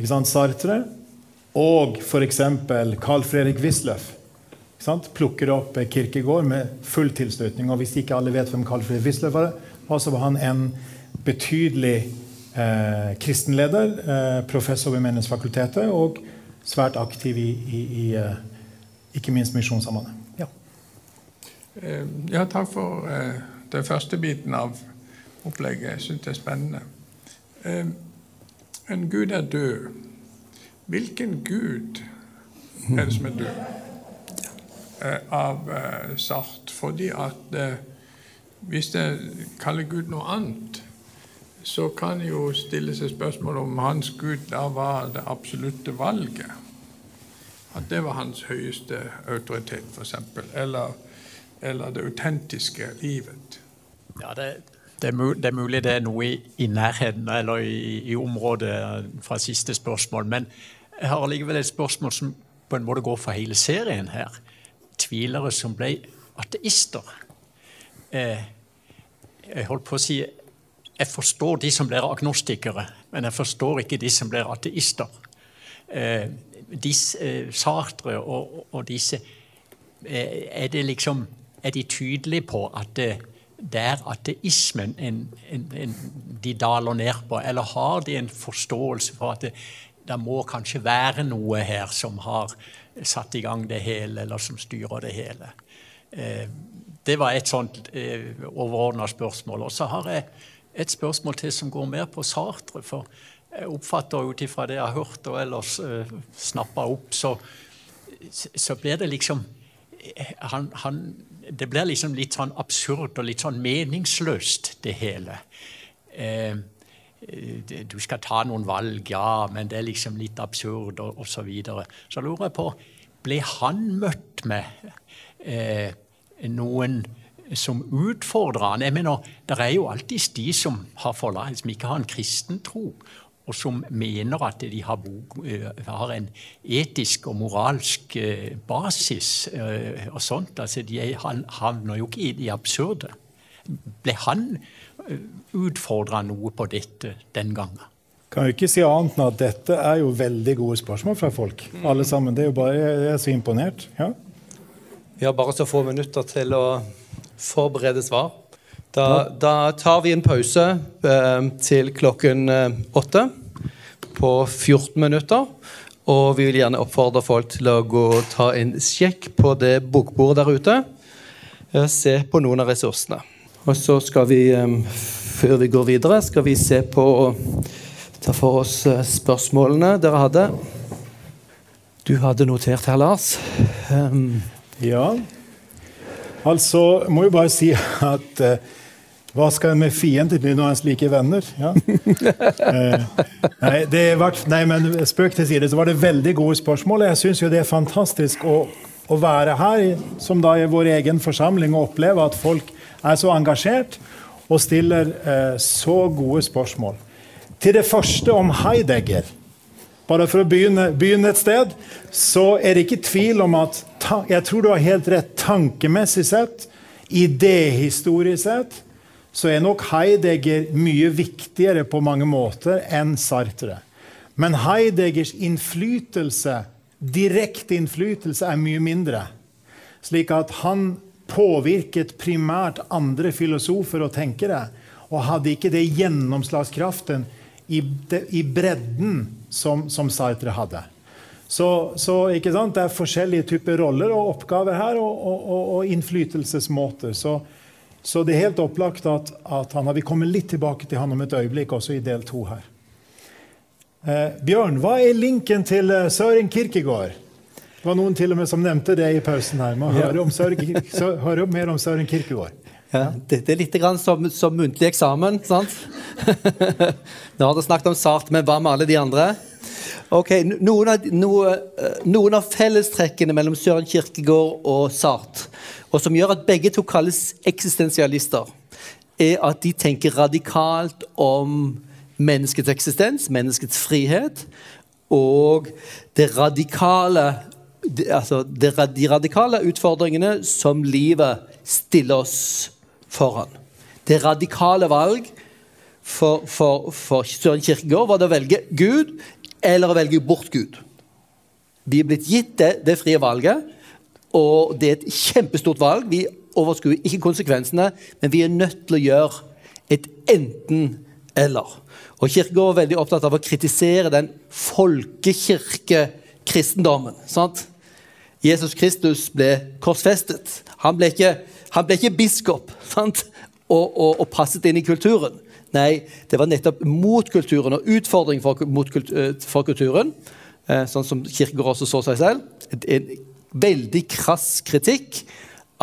sant, Sartre og f.eks. Carl Fredrik Wisløff plukker opp Kirkegård med full tilslutning. Og hvis ikke alle vet hvem Carl Fredrik Wisløff var, så var han en betydelig eh, kristenleder, eh, professor ved Menighetsfakultetet og svært aktiv i, i, i eh, ikke minst Misjonssambandet. Ja. Eh, ja, takk for uh, den første biten av opplegget. Jeg syns det er spennende. En gud er død. Hvilken gud er det som er død eh, av eh, Sart? Fordi at eh, hvis jeg kaller Gud noe annet, så kan jo stille seg spørsmål om hans Gud da var det absolutte valget. At det var hans høyeste autoritet, f.eks. Eller, eller det autentiske livet. Ja, det, det er, mulig det er noe i, i nærheten eller i, i, området fra siste spørsmål. Men jeg har allikevel et spørsmål som på en måte går for hele serien her. Tvilere som ble ateister. Eh, jeg holdt på å si jeg forstår de som blir agnostikere, men jeg forstår ikke de som blir ateister. Eh, disse, eh, Sartre og, og, disse eh, er det liksom Er de tydelige på at det, er ateismen en, en, en, de daler ned på, eller har de en forståelse for at det, det må kanskje være noe her som har satt i gang det hele, eller som styrer det hele? Eh, det var et sånt eh, overordna spørsmål. Og så har jeg et spørsmål til som går mer på Sartre. For jeg oppfatter ut ifra det jeg har hørt og ellers eh, snappa opp, så, så blir det liksom han, han, Det blir liksom litt sånn absurd og litt sånn meningsløst, det hele. Eh, du skal ta noen valg, ja, men det er liksom litt absurd, og osv. Så, videre. så lurer jeg på Ble han møtt med eh, noen som utfordrer han. Jeg mener, Det er jo alltid de som har forlatt, som ikke har en kristen tro, og som mener at de har, eh, har en etisk og moralsk eh, basis eh, og sånt. Altså, De havner jo ikke i det absurde. Ble han utfordra noe på dette den gangen? Kan jo ikke si annet enn at dette er jo veldig gode spørsmål fra folk. alle sammen. Det er jo bare, Jeg er så imponert. ja. Vi har bare så få minutter til å forberede svar. Da, da tar vi en pause eh, til klokken eh, åtte på 14 minutter. Og vi vil gjerne oppfordre folk til å gå og ta en sjekk på det bokbordet der ute. Eh, se på noen av ressursene. Og så skal vi, før vi går videre, skal vi se på og Ta for oss eh, spørsmålene dere hadde. Du hadde notert her, Lars. Um, ja. Altså, må jo bare si at uh, hva skal en med fienden til når en like venner? Ja. uh, nei, var, nei, men spøk til side, så var det veldig gode spørsmål. Jeg syns jo det er fantastisk å, å, være her, som da i vår egen forsamling, og oppleve at folk er så engasjert og stiller eh, så gode spørsmål. Til det første om Heidegger. Bare for å begynne, begynne, et sted, så er det ikke tvil om at Jeg tror du har helt rett tankemessig sett, idéhistorisk sett, så er nok Heidegger mye viktigere på mange måter enn Sartre. Men Heideggers innflytelse, direkte innflytelse, er mye mindre. Slik at han påvirket primært andre filosofer og tenkere, og hadde ikke det gjennomslagskraften i, i bredden som, som Sartre hadde. Så, så det er forskjellige typer roller og oppgaver her, og, og, og innflytelsesmåter. Så, så, det er helt opplagt at, at han har Vi kommer litt tilbake til han om et øyeblikk, også i del to her. Eh, Bjørn, hva er linken til uh, Søren Kirkegård? Det var noen til og med som nevnte det i pausen her. Man hører, om Søren, hører mer om Søren Kirkegård. Ja, det er litt som, som muntlig eksamen. sant? Nå har dere snakket om Sart, men hva med alle de andre? Ok, Noen av, noe, eh, noen av fellestrekkene mellom Søren Kirkegård og Sart, og som gjør at begge to kalles eksistensialister, er at de tenker radikalt om menneskets eksistens, menneskets frihet, og det radikale altså de radikale utfordringene som livet stiller oss foran. Det radikale valg for, for, for Søren Kirkegård var det å velge Gud eller å velge bort Gud. Vi er blitt gitt det, det frie valget, og det er et kjempestort valg. Vi overskuer ikke konsekvensene, men vi er nødt til å gjøre et enten-eller. Og Kirkegård er veldig opptatt av å kritisere den folkekirkekristendommen. sant? Jesus Kristus ble korsfestet. Han ble ikke han ble ikke biskop sant? Og, og, og, passet inn i kulturen. Nei, det var nettopp mot kulturen og utfordring for, kultur, eh, for kulturen. Eh, sånn som Kirkegård også så seg selv. En veldig krass kritikk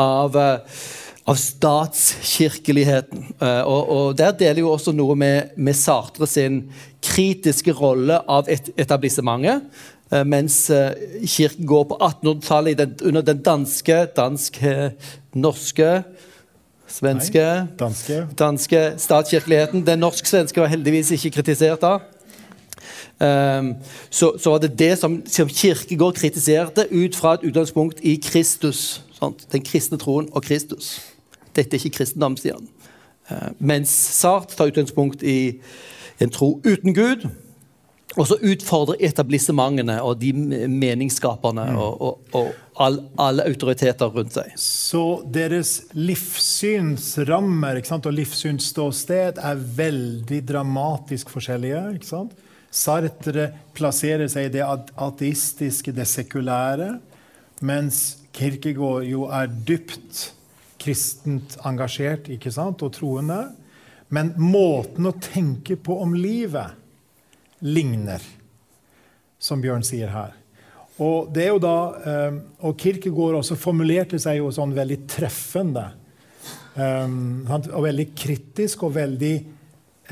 av, eh, av statskirkeligheten. Og, og, der deler jo også noe med, med Sartre sin kritiske rolle av et, etablissementet. Eh, mens eh, kirken går på 1800-tallet under den danske, danske, norske svenske Nei, danske. danske statskirkeligheten. Den norsk-svenske var heldigvis ikke kritisert da. Um, så, så, var det det som, som Kirkegård kritiserte ut fra et utgangspunkt i Kristus. Sant? Den kristne troen og Kristus. Dette er ikke kristendom, sier han. Uh, mens Sart tar utgangspunkt i en tro uten Gud Og så utfordre etablissementene og de meningsskaperne og, og, og all, alle autoriteter rundt seg. Så deres livssynsrammer og livssynsståsted er veldig dramatisk forskjellige. ikke sant? Sartre plasserer seg i det ateistiske, det sekulære, mens Kirkegård jo er dypt kristent engasjert ikke sant, og troende. Men måten å tenke på om livet ligner, som Bjørn sier her. Og det er jo da, eh, og Kirkegård også formulerte seg jo sånn veldig treffende. Um, og veldig kritisk og veldig,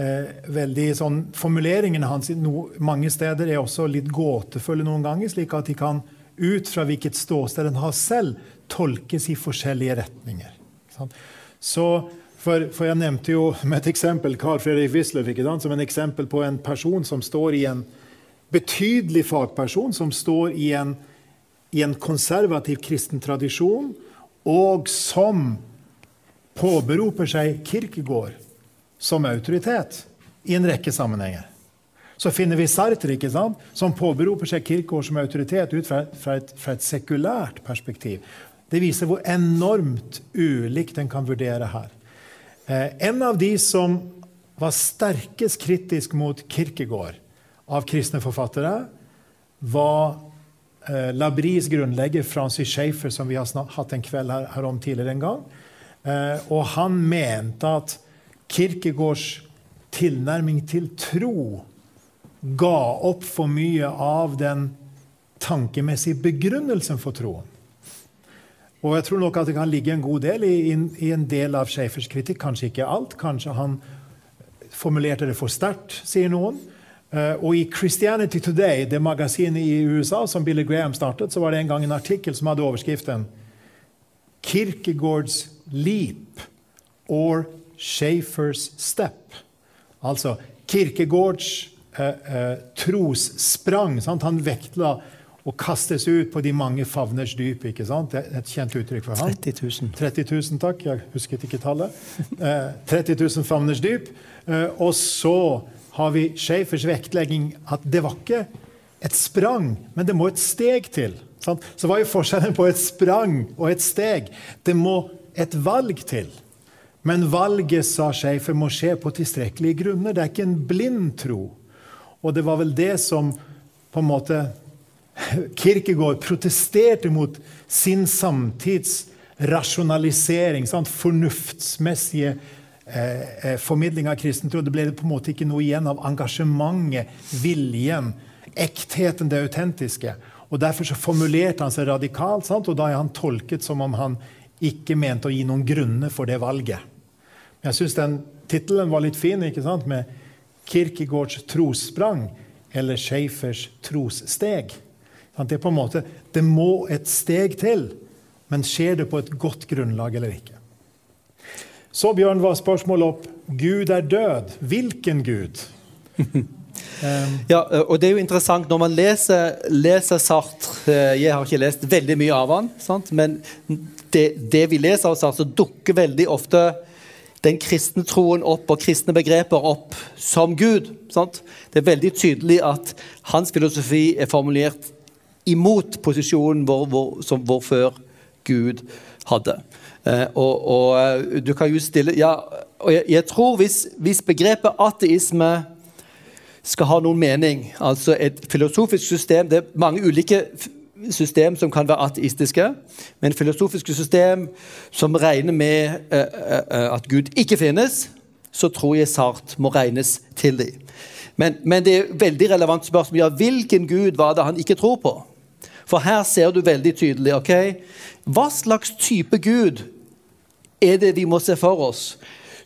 eh, veldig sånn, Formuleringene hans mange steder er også litt gåtefulle noen ganger, slik at de kan ut fra hvilket ståsted en har selv, tolkes i forskjellige retninger. Så for, for, jeg nevnte jo med et eksempel Carl Fredrik Wisløff som en eksempel på en person som står i en betydelig fagperson, som står i en, i en konservativ kristen tradisjon, og som påberoper seg Kirkegård som autoritet i en rekke sammenhenger. Så finner vi Sartre, ikke sant, som påberoper seg Kirkegård som autoritet ut fra, fra, et, fra et sekulært perspektiv. Det viser hvor enormt ulikt en kan vurdere her. Eh, en av de som var sterkest kritisk mot Kirkegård av kristne forfattere, var eh, Labris grunnlegger Francis Schaefer, som vi har hatt en kveld her, her om tidligere en gang. Eh, og han mente at Kirkegårds tilnærming til tro ga opp for mye av den tankemessige begrunnelsen for troen. Og jeg tror nok at det kan ligge en god del i, i en del av Schäfers kritikk. Kanskje ikke alt. Kanskje han formulerte det for sterkt, sier noen. Uh, og i Christianity Today, det magasinet i USA som Billy Graham startet, så var det en gang en artikkel som hadde overskriften 'Kirkegårds leap or Schäfers step'. Altså Kirkegårds uh, uh, trossprang. Sant? Han vektla og kastes ut på de mange favners dyp. ikke sant? Det er et kjent uttrykk for ham. 30 000. 30 000, takk. Jeg husket ikke tallet. Eh, 30 000 favners dyp. Eh, og så har vi Schäfers vektlegging at det var ikke et sprang, men det må et steg til. Sant? Så hva er forskjellen på et sprang og et steg? Det må et valg til. Men valget, sa Schäfer, må skje på tilstrekkelige grunner. Det er ikke en blind tro. Og det var vel det som på en måte Kirkegård protesterte mot sin samtids rasjonalisering, sant? fornuftsmessige eh, eh, formidling av kristen tro. Det ble på en måte ikke noe igjen av engasjementet, viljen, ektheten, det autentiske. Og Derfor så formulerte han seg radikalt, sant? og da er han tolket som om han ikke mente å gi noen grunner for det valget. Jeg syns den tittelen var litt fin, ikke sant? med Kirkegårds trossprang eller Schaefers trossteg. Det, på en måte, det må et steg til, men skjer det på et godt grunnlag eller ikke? Så Bjørn, var spørsmålet opp Gud er død. Hvilken Gud? ja, og det er jo interessant når man leser, leser, Sartre eh, Jeg har ikke lest veldig mye av han, sant? men det, det, vi leser av Sartre, dukker veldig ofte den kristne troen opp og kristne begreper opp som Gud. Sant? Det er veldig tydelig at hans filosofi er formulert imot posisjonen vår, vår, som vår før Gud hadde. Eh, og, og, eh, du kan jo stille ja, og jeg, jeg tror hvis, hvis, begrepet ateisme skal ha noen mening, altså et filosofisk system Det er mange ulike system som kan være ateistiske, men filosofiske system som regner med eh, uh, at Gud ikke finnes, så tror jeg Sart må regnes til dem. Men, men, det er veldig relevant spørsmål ja, hvilken Gud var det han ikke tror på. For her ser du veldig tydelig ok, hva slags type Gud er det vi må se for oss,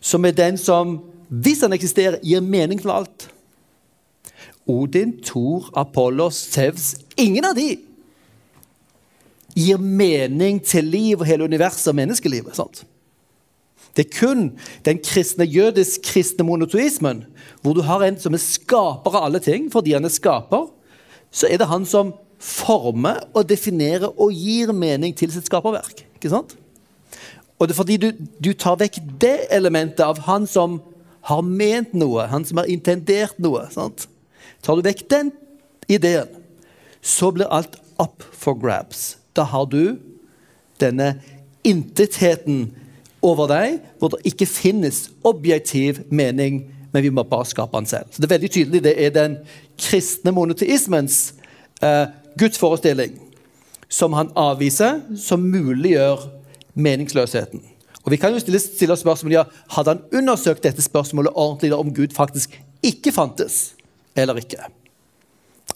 som er den som, hvis han eksisterer, gir mening til alt. Odin, Thor, Apollos, Sevs Ingen av de gir mening til liv og hele universet og menneskelivet. sant? Det er kun den kristne, jødisk-kristne monotoismen, hvor du har en som er skaper av alle ting. Fordi han er skaper, så er det han som former og definerer og gir mening til sitt skaperverk. Ikke sant? Og det er fordi du, du, tar vekk det elementet av han som har ment noe, han som har intendert noe. Sant? Tar du vekk den ideen, så blir alt up for grabs. Da har du denne intetheten over deg, hvor det ikke finnes objektiv mening, men vi må bare skape den selv. Så Det er veldig tydelig, det er den kristne monoteismens eh, gudsforestilling som han avviser, som muliggjør meningsløsheten. Og Vi kan jo stille, stille spørsmålet, ja, Hadde han undersøkt dette spørsmålet ordentlig om Gud faktisk ikke fantes, eller ikke?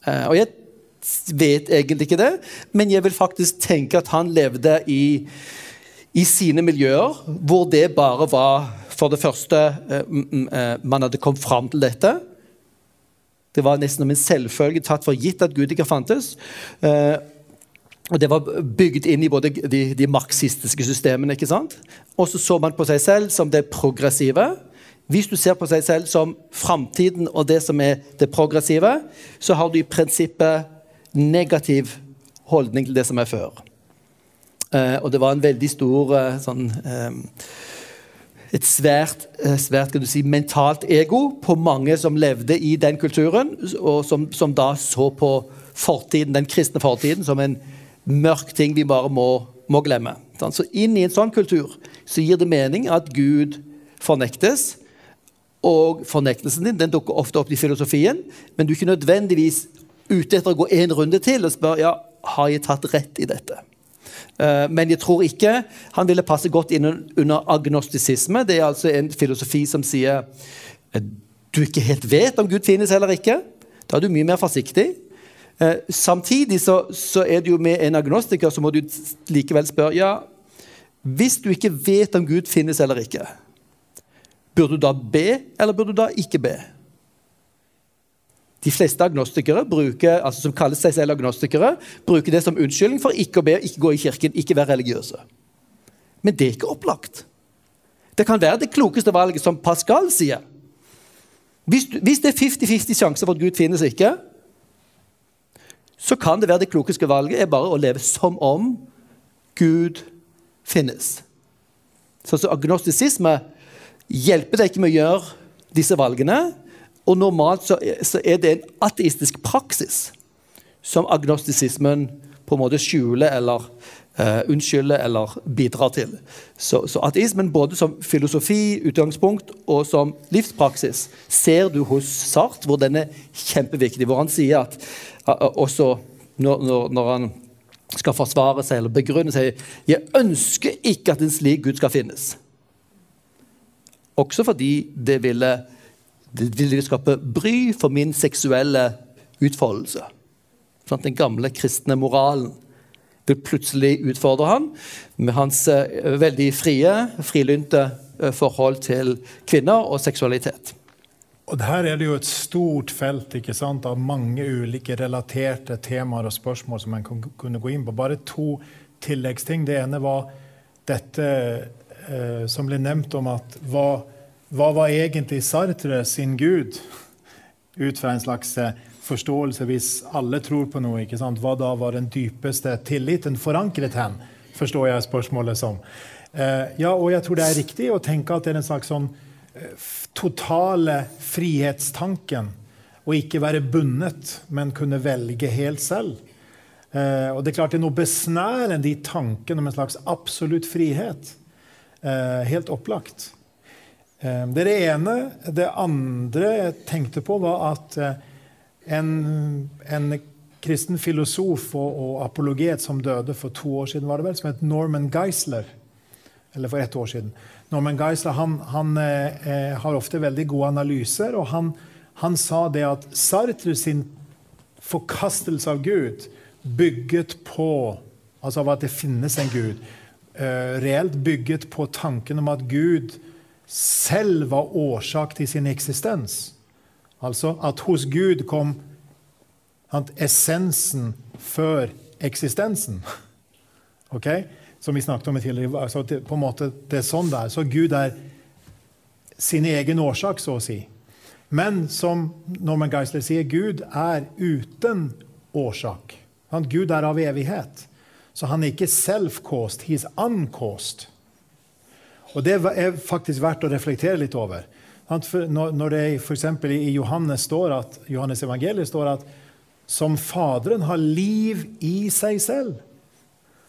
Eh, og Jeg vet egentlig ikke det, men jeg vil faktisk tenke at han levde i, i sine miljøer hvor det bare var for det første eh, man hadde kommet fram til dette. Det var nesten som en selvfølge tatt for gitt at Gud ikke fantes. Eh, og Det var bygd inn i både de, de marxistiske systemene. ikke sant? Og så så man på seg selv som det progressive. Hvis du ser på seg selv som framtiden og det som er det progressive, så har du i prinsippet negativ holdning til det som er før. Uh, og det var en veldig stor uh, sånn um, Et svært, uh, svært kan du si, mentalt ego på mange som levde i den kulturen, og som, som da så på fortiden, den kristne fortiden som en mørk ting vi bare må, må glemme. Så inn i en sånn kultur så gir det mening at Gud fornektes. Og fornektelsen din den dukker ofte opp i filosofien, men du er ikke nødvendigvis ute etter å gå en runde til og spørre ja, har jeg tatt rett i dette. Uh, men jeg tror ikke han ville passe godt inn under agnostisisme. Det er altså en filosofi som sier uh, du ikke helt vet om Gud finnes eller ikke. Da er du mye mer forsiktig. Uh, samtidig så, så, er det jo med en agnostiker så må du likevel spørre ja, hvis du ikke vet om Gud finnes eller ikke, burde du da be, eller burde du da ikke be? De fleste agnostikere bruker, altså som kaller seg selv agnostikere, bruker det som unnskyldning for ikke å be, ikke gå i kirken, ikke være religiøse. Men det er ikke opplagt. Det kan være det klokeste valget, som Pascal sier. Hvis, hvis det er 50-50 sjanse for at Gud finnes ikke, så kan det være det klokeste valget er bare å leve som om Gud finnes. Så, så agnostisisme hjelper deg ikke med å gjøre disse valgene. Og normalt så, så er det en ateistisk praksis som agnostisismen på en måte skjuler eller uh, unnskylder eller bidrar til. Så, så, ateismen både som filosofi, utgangspunkt og som livspraksis ser du hos Sart, hvor den er kjempeviktig. Hvor han sier at også når, når, når, han skal forsvare seg eller begrunne seg Jeg ønsker ikke at en slik Gud skal finnes. Også fordi det ville det ville skape bry for min seksuelle utfoldelse. Sånn den gamle kristne moralen vil plutselig utfordre han med hans uh, veldig frie, frilynte uh, forhold til kvinner og seksualitet. Og Her er det jo et stort felt ikke sant, av mange ulike relaterte temaer og spørsmål som man kunne gå inn på. Bare to tilleggsting. Det ene var dette eh, som ble nevnt om at hva hva var egentlig Sartre sin gud? Ut fra en slags eh, forståelse, hvis alle tror på noe, ikke sant? hva da var den dypeste tilliten forankret hen? Forstår jeg spørsmålet som. Eh, ja, og jeg tror det er riktig å tenke at det er en slags sånn eh, totale frihetstanken. Å ikke være bundet, men kunne velge helt selv. Og det er klart det er noe besnærende i tanken om en slags absolutt frihet. Helt opplagt. Eh, det er det ene. Det andre jeg tenkte på, var at eh, en, en kristen filosof og, og, apologet som døde for to år siden, var det vel, som het Norman Geisler. Eller for ett år siden. Norman Geisler han, han eh, eh, har ofte veldig gode analyser, og han, han sa det at Sartre sin forkastelse av Gud bygget på Altså av at det finnes en Gud. Eh, reelt bygget på tanken om at Gud selv var årsak til sin eksistens. Altså at hos Gud kom essensen før eksistensen. Ok? Som vi snakket om tidligere. Altså på en måte, det er sånn det er. Så Gud er sin egen årsak, så å si. Men som Norman Geisler sier, Gud er uten årsak. Gud er av evighet. Så han er ikke self-caused, he's uncaused. Og det er faktisk verdt å reflektere litt over. Når det f.eks. i Johannes, står at, Johannes evangeliet står at som Faderen har liv i seg selv,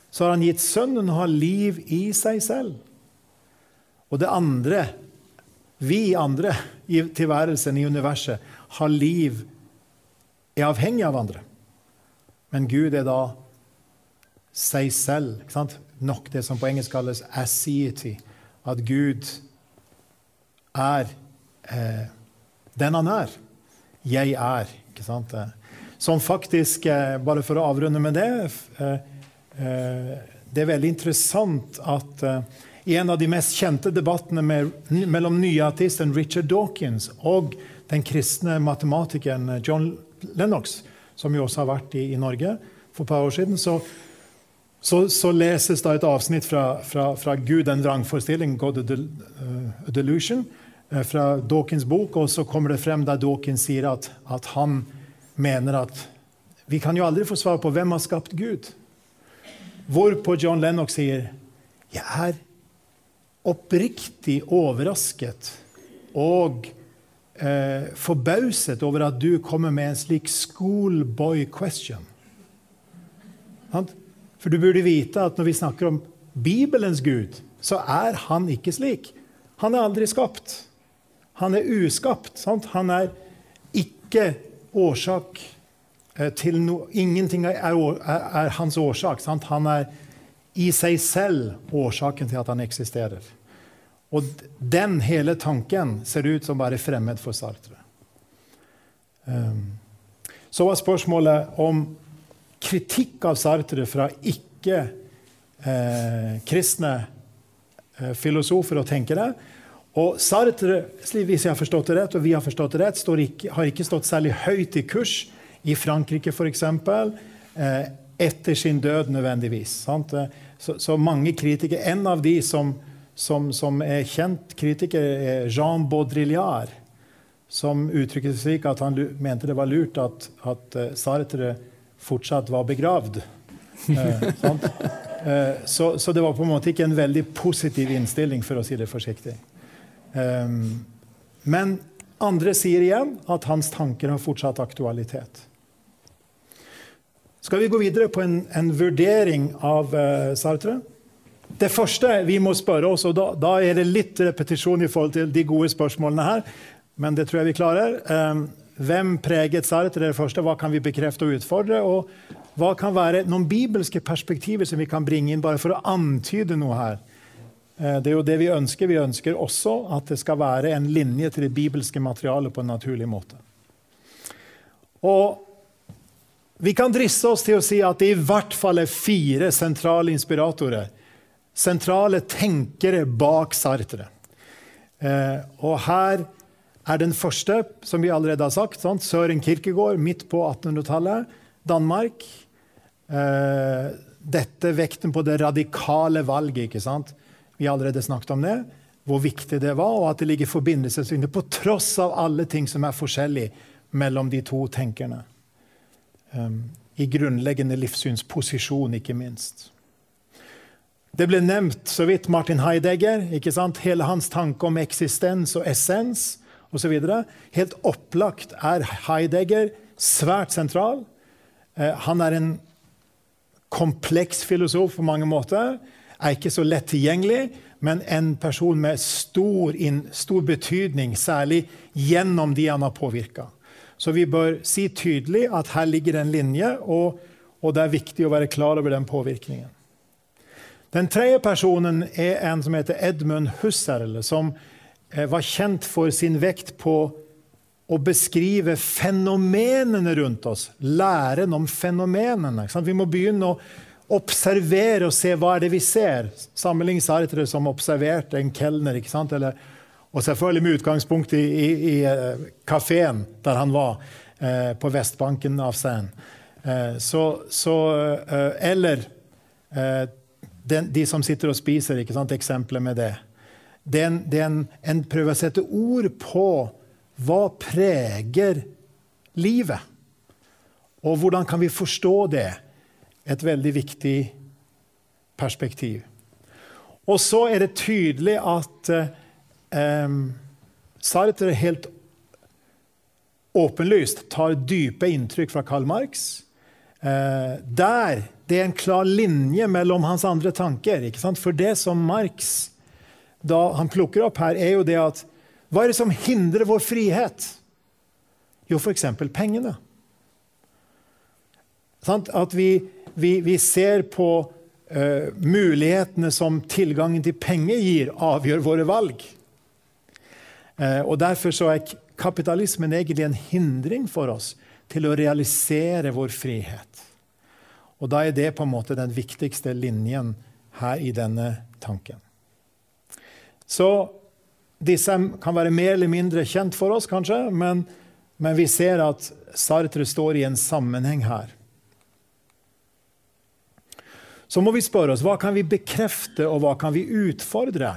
så har han gitt Sønnen å ha liv i seg selv. Og det andre, vi andre i tilværelsen i universet, har liv, er avhengig av andre. Men Gud er da seg selv. Nok det som på engelsk kalles assiety. At Gud er eh, den han er. Jeg er. ikke sant? Som faktisk, eh, bare for å avrunde med det eh, eh, Det er veldig interessant at i en av de mest kjente debattene med, mellom nyateisten Richard Dawkins og den kristne matematikeren John Lennox, som jo også har vært i, i Norge for et par år siden, så, så, så leses da et avsnitt fra, fra, fra Gud en vrangforestilling, God a Delusion, fra Dawkins bok, og så kommer det frem der Dawkins sier at, at han mener at vi kan jo aldri få svar på hvem har skapt Gud. Hvorpå John Lennox sier jeg er oppriktig overrasket og eh, forbauset over at du kommer med en slik schoolboy question. For du burde vite at når vi snakker om Bibelens Gud, så er han ikke slik. Han er aldri skapt. Han er uskapt. Sant? Han er ikke årsak eh, til noe Ingenting er, er, er, hans årsak. Sant? Han er i seg selv årsaken til at han eksisterer. Og den hele tanken ser ut som bare fremmed for Sartre. Um, så var spørsmålet om kritikk av Sartre fra ikke-kristne eh, eh, filosofer og tenkere. Og Sartre, hvis jeg har forstått det rett, og vi har forstått det rett, ikke, har ikke stått særlig høyt i kurs i Frankrike f.eks. Eh, etter sin død nødvendigvis. Eh, så, så, mange kritikere En av de som, som, som er kjent kritiker, er Jean Baudrillard, som uttrykte seg slik at han mente det var lurt at, at uh, Sartre fortsatt var begravd. Eh, eh, så, så, det var på en måte ikke en veldig positiv innstilling, for å si det forsiktig. Ehm, men andre sier igjen at hans tanker har fortsatt aktualitet. Skal vi gå videre på en, en vurdering av uh, Sartre? Det første vi må spørre oss, og da, da, er det litt repetisjon i forhold til de gode spørsmålene her, men det tror jeg vi klarer. Um, hvem preget Sartre? Det første, Hva kan vi bekrefte og utfordre? Og hva kan være noen bibelske perspektiver som vi kan bringe inn bare for å antyde noe her? Eh, det er jo det vi ønsker. Vi ønsker også at det skal være en linje til det bibelske materialet på en naturlig måte. Og vi kan driste oss til å si at det i hvert fall er fire sentrale inspiratorer. Sentrale tenkere bak Sartre. Eh, og her er den første, som vi allerede har sagt, sant? Søren Kirkegård midt på 1800-tallet. Danmark. Eh, dette vekten på det radikale valget. ikke sant? Vi har allerede snakket om det, hvor viktig det var, og at det ligger forbindelsessynder på tross av alle ting som er forskjellig mellom de to tenkerne. Um, I grunnleggende livssynsposisjon, ikke minst. Det ble nevnt så vidt Martin Heidegger. ikke sant? Hele hans tanke om eksistens og essens osv. Helt opplagt er Heidegger svært sentral. Uh, han er en kompleks filosof på mange måter er ikke så lett tilgjengelig, men en person med stor, stor betydning, særlig gjennom de han har påvirka. Så vi bør si tydelig at her ligger en linje, og, og, det er viktig å være klar over den påvirkningen. Den tredje personen er en som heter Edmund Husserl, som eh, var kjent for sin vekt på å beskrive fenomenene rundt oss. Læren om fenomenene. Vi må begynne å observere og se hva er det vi ser. Sammenlign Sartre som observerte en kelner. Eller, og selvfølgelig med utgangspunkt i, i, i uh, kafeen der han var, eh, på vestbanken av Seine. Eh, så Eller den, de som sitter og spiser. Eksempler med det. Det er, en, det er prøver å sette ord på hva preger livet. Og hvordan kan vi forstå det? et veldig viktig perspektiv. Og så er det tydelig at eh, Sartre helt åpenlyst tar dype inntrykk fra Karl Marx. Eh, der det er en klar linje mellom hans andre tanker. For det som Marx han plukker opp her, er jo det at Hva er det som hindrer vår frihet? Jo, f.eks. pengene. At vi, vi, vi ser på uh, mulighetene som tilgangen til penger gir, avgjør våre valg. Uh, og Derfor så er kapitalismen egentlig en hindring for oss til å realisere vår frihet. Og Da er det på en måte den viktigste linjen her i denne tanken. Så disse kan være mer eller mindre kjent for oss, kanskje, men, men vi ser at Sartre står i en sammenheng her. Så må vi spørre oss hva kan vi bekrefte, og hva kan vi utfordre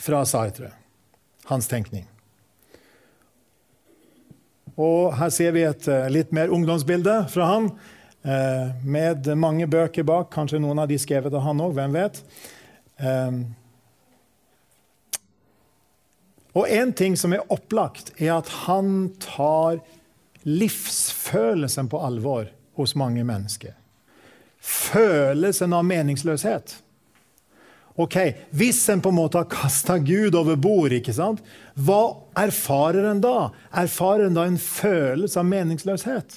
fra Sartre, hans tenkning. Og her ser vi et uh, litt mer ungdomsbilde fra han, uh, med mange bøker bak. Kanskje noen av de skrevet av han òg, hvem vet. Um, og en ting som er opplagt, er at han tar livsfølelsen på alvor hos mange mennesker følelsen av meningsløshet. Ok, Hvis en på en måte har kasta Gud over bord, ikke sant? hva erfarer en da? Erfarer en da en følelse av meningsløshet?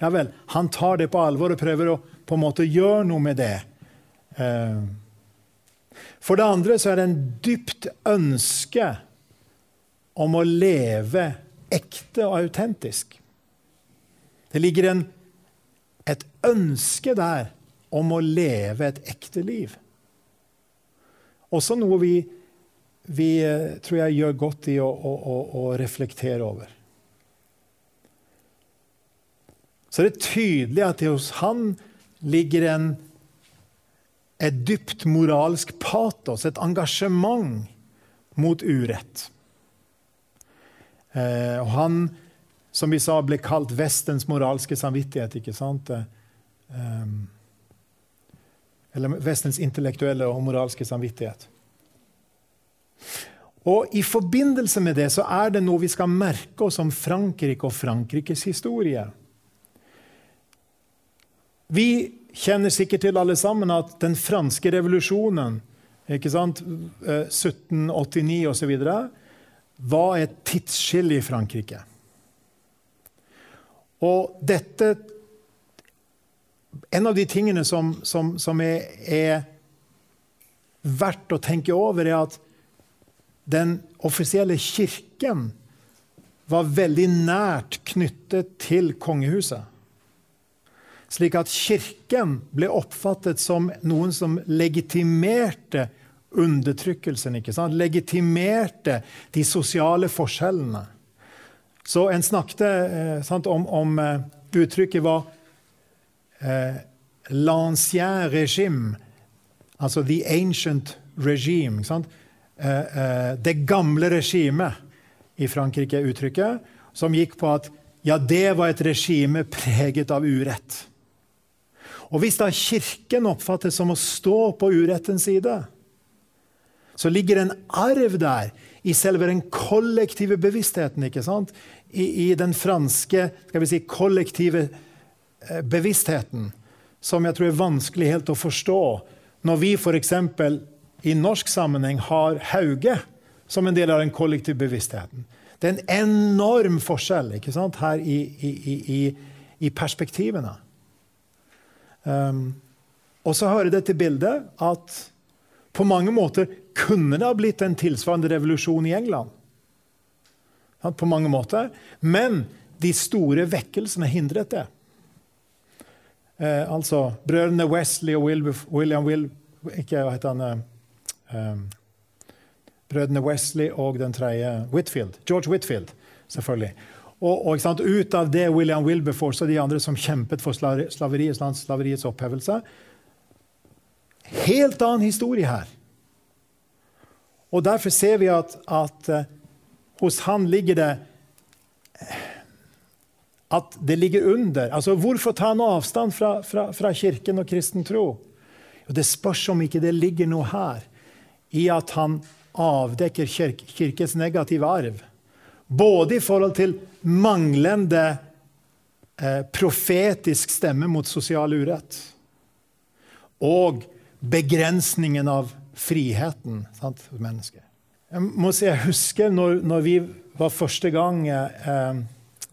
Ja vel, han tar det på alvor og prøver å på en måte gjøre noe med det. Eh, for det andre så er det en dypt ønske om å leve ekte og autentisk. Det ligger en et ønske der om å leve et ekte liv. Også noe vi, vi eh, tror jeg gjør godt i å, å, å, reflektere over. Så det er tydelig at det hos han ligger en, et dypt moralsk patos, et engasjement mot urett. Eh, og han som vi sa ble kalt Vestens moralske samvittighet. ikke sant? Eh, eller Vestens intellektuelle og moralske samvittighet. Og I forbindelse med det så er det noe vi skal merke oss om Frankrike og Frankrikes historie. Vi kjenner sikkert til alle sammen at den franske revolusjonen, ikke sant, 1789 eh, osv., var et tidsskille i Frankrike. Og dette En av de tingene som, som, som er, er, verdt å tenke over, er at den offisielle kirken var veldig nært knyttet til kongehuset. Slik at kirken ble oppfattet som noen som legitimerte undertrykkelsen. ikke sant? Legitimerte de sosiale forskjellene. Så en snakket eh, sant, om, om uh, uttrykket var eh, l'ancien regime, altså the ancient regime. Uh, det gamle regimet i Frankrike, uttrykket, som gikk på at ja, det var et regime preget av urett. Og Hvis da Kirken oppfattes som å stå på urettens side, så ligger en arv der i selve den kollektive bevisstheten. ikke sant? I, i den franske skal vi si, kollektive eh, bevisstheten, som jeg tror er vanskelig helt å forstå. Når vi f.eks. i norsk sammenheng har Hauge som en del av den kollektive bevisstheten. Det er en enorm forskjell ikke sant, her i, i, i perspektivene. Um, og så hører det til bildet at på mange måter kunne det ha blitt en tilsvarende revolusjon i England. På mange måter. Men de store vekkelsene hindret det. Eh, altså brødrene Wesley og William Will, Ikke hva heter han eh, eh, Brødrene Wesley og den tredje Whitfield. George Whitfield, selvfølgelig. Og, og sant, Ut av det William Wilberforce og de andre som kjempet for slaveriets, slaveriets opphevelse. Helt annen historie her. Og Derfor ser vi at, at uh, hos han ligger det At det ligger under. Altså, Hvorfor ta noe avstand fra, fra, fra kirken og kristen tro? Det spørs om ikke det ligger noe her i at han avdekker kirk kirkens negative arv. Både i forhold til manglende eh, profetisk stemme mot sosial urett og begrensningen av friheten sant, for mennesker. Jeg må si, jeg husker når, når vi var første gang eh,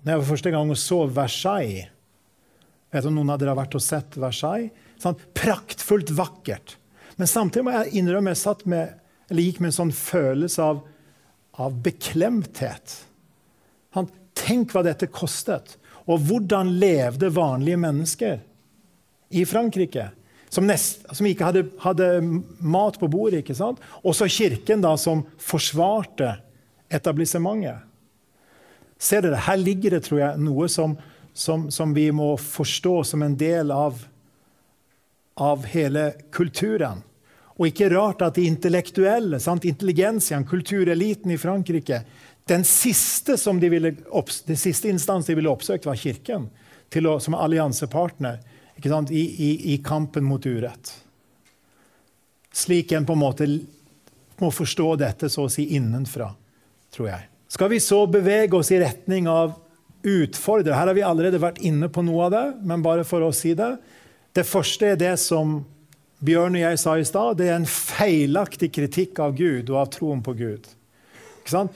når jeg var første gang og så Versailles vet om noen av dere har vært og sett Versailles. Sånn, praktfullt vakkert. Men samtidig må jeg innrømme jeg med, gikk med en sånn følelse av, av beklemthet. Han, tenk hva dette kostet. Og hvordan levde vanlige mennesker i Frankrike? Som, nest, som ikke hadde, hadde, mat på bordet. ikke sant? Også kirken, da, som forsvarte etablissementet. Ser dere, Her ligger det tror jeg, noe som, som, som vi må forstå som en del av, av hele kulturen. Og ikke rart at de intellektuelle, sant? intelligensiaen, kultureliten i Frankrike Den siste, som de ville den siste instans de ville oppsøkt, var Kirken å, som alliansepartner i, i, i, kampen mot urett. Slik en på en måte må forstå dette så å si innenfra, tror jeg. Skal vi så bevege oss i retning av utfordre Her har vi allerede vært inne på noe av det, men bare for å si det. Det første er det som Bjørn og jeg sa i stad. Det er en feilaktig kritikk av Gud og av troen på Gud. Kan,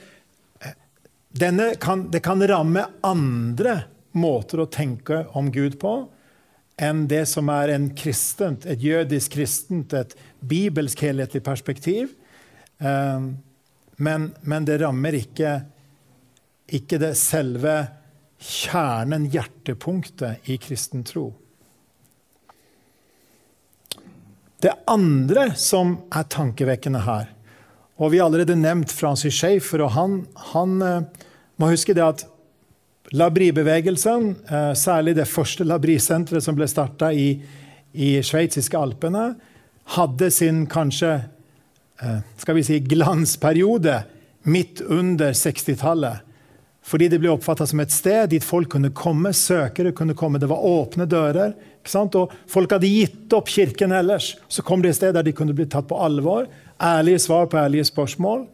det kan ramme andre måter å tenke om Gud på enn det som er en kristent, et jødisk kristent, et bibelsk helhetlig perspektiv. Um, men, men det rammer ikke, ikke det selve kjernen, hjertepunktet, i kristen tro. Det andre som er tankevekkende her og Vi har allerede nevnt Francis Schaefer. og Han, han uh, må huske det at Labri-bevegelsen, uh, særlig det første Labri-senteret som ble starta i, i sveitsiske Alpene, hadde sin kanskje Eh, skal vi si, glansperiode midt under 60-tallet. Fordi det ble oppfatta som et sted dit folk kunne komme, søkere kunne komme. Det var åpne dører. Og folk hadde gitt opp kirken ellers. Så kom det et sted der de kunne bli tatt på alvor. Ærlige svar på ærlige spørsmål.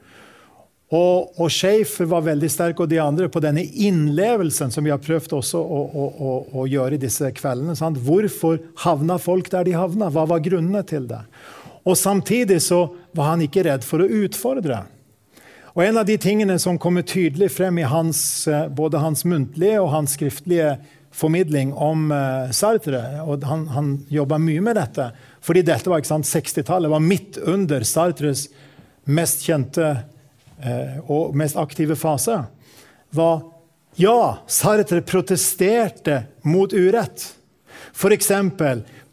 Og, og Schaefer var veldig sterk, og de andre, på denne innlevelsen som vi har prøvd også å, å, å, å gjøre i disse kveldene. Sant? Hvorfor havna folk der de havna? Hva var grunnene til det? Og samtidig så var han ikke redd for å utfordre. Og En av de tingene som kommer tydelig frem i hans, eh, både hans muntlige og hans skriftlige formidling om uh, Sartre, og han, han jobba mye med dette, fordi dette var 60-tallet, var midt under Sartres mest kjente uh, og mest aktive fase, var ja, Sartre protesterte mot urett. F.eks.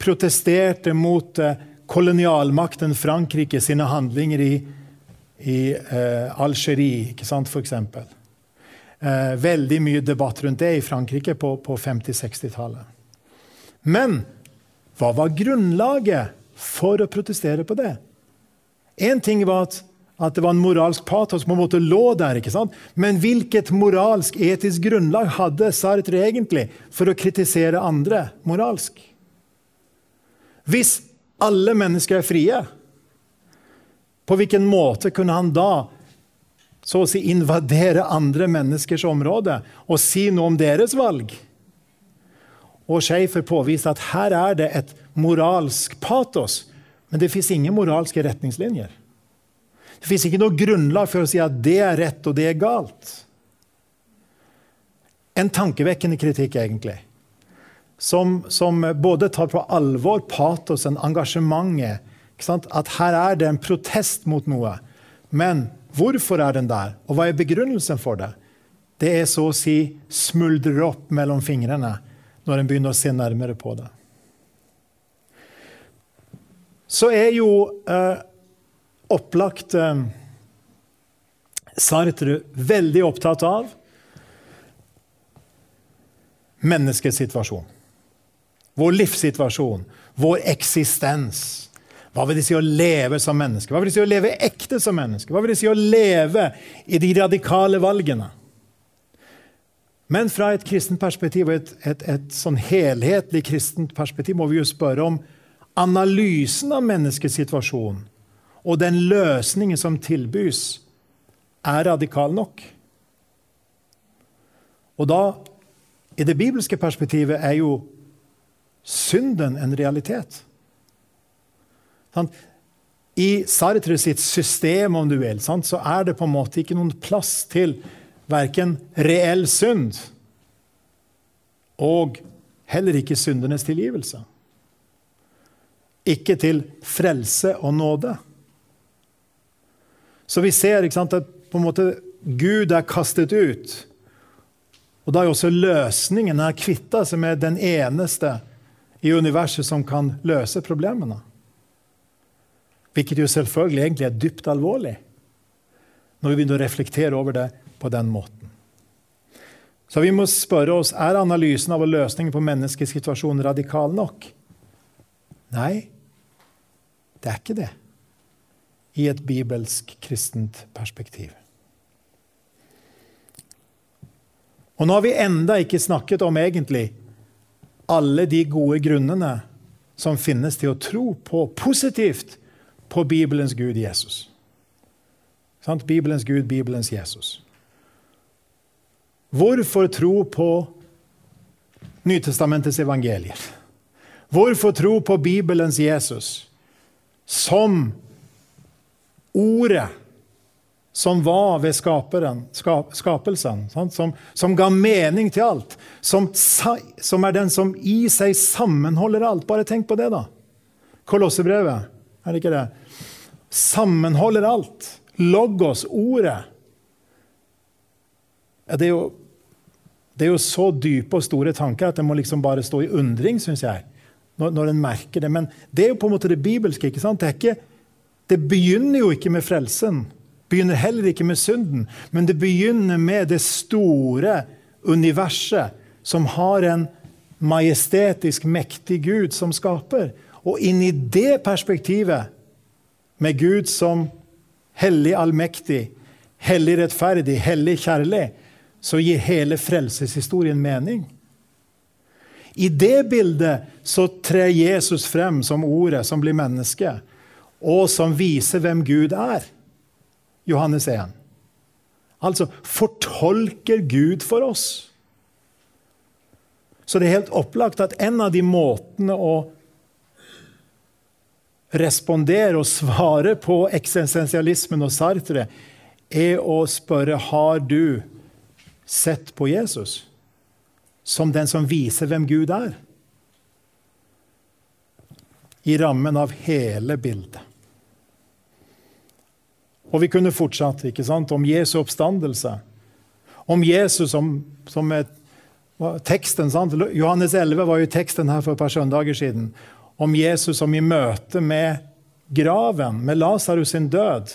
protesterte mot kolonialmakten Frankrike sine handlinger i, i eh, Algerie, ikke sant, f.eks. Eh, veldig mye debatt rundt det i Frankrike på, på 50-60-tallet. Men hva var grunnlaget for å protestere på det? Én ting var at, at, det var en moralsk patos som på en måte lå der. ikke sant? Men hvilket moralsk, etisk grunnlag hadde Sartre egentlig for å kritisere andre moralsk? Hvis alle mennesker er frie. På hvilken måte kunne han da så å si invadere andre menneskers område og si noe om deres valg? Og Schaefer påviste at her er det et moralsk patos, men det fins ingen moralske retningslinjer. Det fins ikke noe grunnlag for å si at det er rett og det er galt. En tankevekkende kritikk, egentlig som, som, både tar på alvor patosen, engasjementet. At her er det en protest mot noe. Men hvorfor er den der, og hva er begrunnelsen for det? Det er så å si smuldrer opp mellom fingrene når en begynner å se nærmere på det. Så er jo eh, opplagt eh, Sartre veldig opptatt av menneskets situasjon. Vår livssituasjon, vår eksistens. Hva vil det si å leve som menneske? Hva vil det si å leve ekte som menneske? Hva vil det si å leve i de radikale valgene? Men fra et kristent perspektiv, et, et, et sånn helhetlig kristent perspektiv må vi jo spørre om analysen av menneskets situasjon og den løsningen som tilbys, er radikal nok. Og da, i det bibelske perspektivet, er jo synden en realitet. I Sartre sitt system, om du vil, så er det på en måte ikke noen plass til verken reell synd og heller ikke syndenes tilgivelse. Ikke til frelse og nåde. Så vi ser sant, at på en måte Gud er kastet ut. Og da er også løsningen å kvitte seg med den eneste i universet som kan løse problemene. Hvilket jo selvfølgelig egentlig er dypt alvorlig når vi begynner å reflektere over det på den måten. Så vi må spørre oss er analysen av løsningen på menneskets situasjon radikal nok. Nei, det er ikke det i et bibelsk kristent perspektiv. Og nå har vi enda ikke snakket om egentlig alle de gode grunnene som finnes til å tro på positivt på Bibelens Gud Jesus. Sant? Bibelens Gud, Bibelens Jesus. Hvorfor tro på Nytestamentets evangelier? Hvorfor tro på Bibelens Jesus som ordet som var ved skaperen, skap, skapelsen, som, som, ga mening til alt. Som, som, er den som i seg sammenholder alt. Bare tenk på det, da. Kolossebrevet, er det ikke det? Sammenholder alt. Logos, ordet. Det er, jo, det er jo så dype og store tanker at det må liksom bare stå i undring, syns jeg. Når, når en merker det. Men det er jo på en måte det bibelske. ikke sant? Det, ikke, det begynner jo ikke med frelsen begynner heller ikke med synden, men det begynner med det store universet som har en majestetisk, mektig Gud som skaper. Og inn i det perspektivet, med Gud som hellig allmektig, hellig rettferdig, hellig kjærlig, så gir hele frelseshistorien mening. I det bildet så trer Jesus frem som ordet som blir menneske, og som viser hvem Gud er. Johannes 1. Altså fortolker Gud for oss. Så det er helt opplagt at en av de måtene å respondere og svare på eksistensialismen og Sartre, er å spørre har du sett på Jesus som den som viser hvem Gud er. I rammen av hele bildet. Og vi kunne fortsatt ikke sant, om Jesu oppstandelse. Om Jesus som, som er teksten. Sant? Johannes 11 var jo teksten her for et par søndager siden. Om Jesus som i møte med graven, med Lasarus sin død,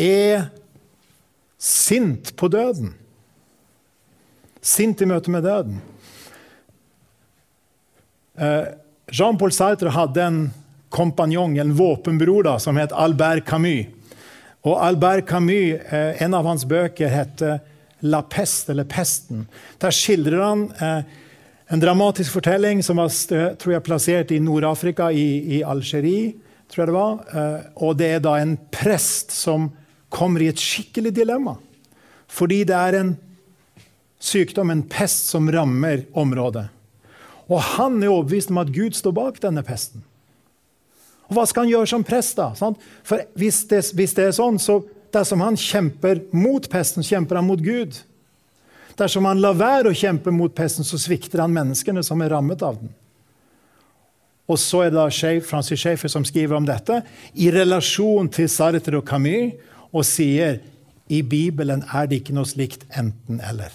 er sint på døden. Sint i møte med døden. Eh, Jean-Paul Sartre hadde en kompanjong, en våpenbror, da, som het Albert Camus. Og Albert Camus, eh, en av hans bøker heter 'La peste', eller 'Pesten'. Der skildrer han eh, en dramatisk fortelling som var tror jeg, plassert i Nord-Afrika, i, i Algerie. tror jeg det var. Eh, og det er da en prest som kommer i et skikkelig dilemma. Fordi det er en sykdom, en pest, som rammer området. Og han er overbevist om at Gud står bak denne pesten. Og hva skal han gjøre som prest, da? For hvis det, hvis det er sånn, så dersom han kjemper mot pesten, kjemper han mot Gud. Dersom han lar være å kjempe mot pesten, så svikter han menneskene som er rammet av den. Og så er det da Francis Schaeffer som skriver om dette i relasjon til Sartre og Camus, og sier i Bibelen er det ikke noe slikt enten-eller.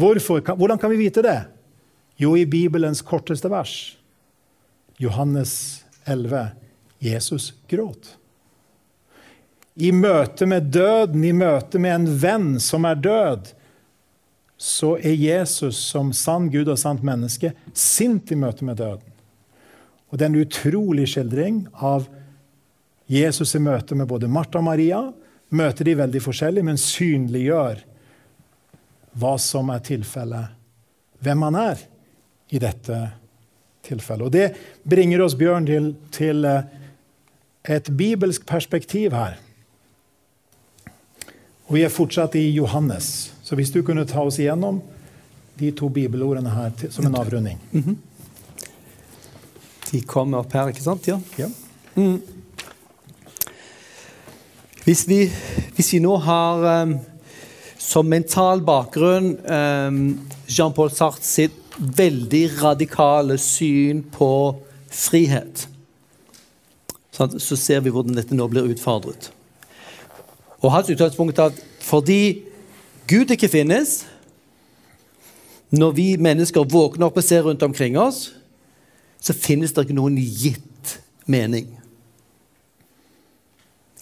Hvordan kan vi vite det? Jo, i Bibelens korteste vers. Johannes 11. Jesus gråt. I møte med døden, i møte med en venn som er død, så er Jesus som sann Gud og sant menneske sint i møte med døden. Og Det er en utrolig skildring av Jesus i møte med både Martha og Maria. Møter de veldig forskjellig, men synliggjør hva som er tilfellet, hvem han er i dette tilfellet. Og Det bringer oss, Bjørn, til, til uh, et bibelsk perspektiv her. Og vi er fortsatt i Johannes. Så hvis du kunne ta oss igjennom de to bibelordene her til, som en avrunding. De kommer opp her, ikke sant? Ja. Ja. Hvis vi, hvis vi nå har um, som mental bakgrunn um, Jean-Paul Sartre sitt veldig radikale syn på frihet, så ser vi hvordan dette nå blir utfordret. Og hans utgangspunkt er at fordi Gud ikke finnes, når vi mennesker våkner opp og ser rundt omkring oss, så finnes det ikke noen gitt mening.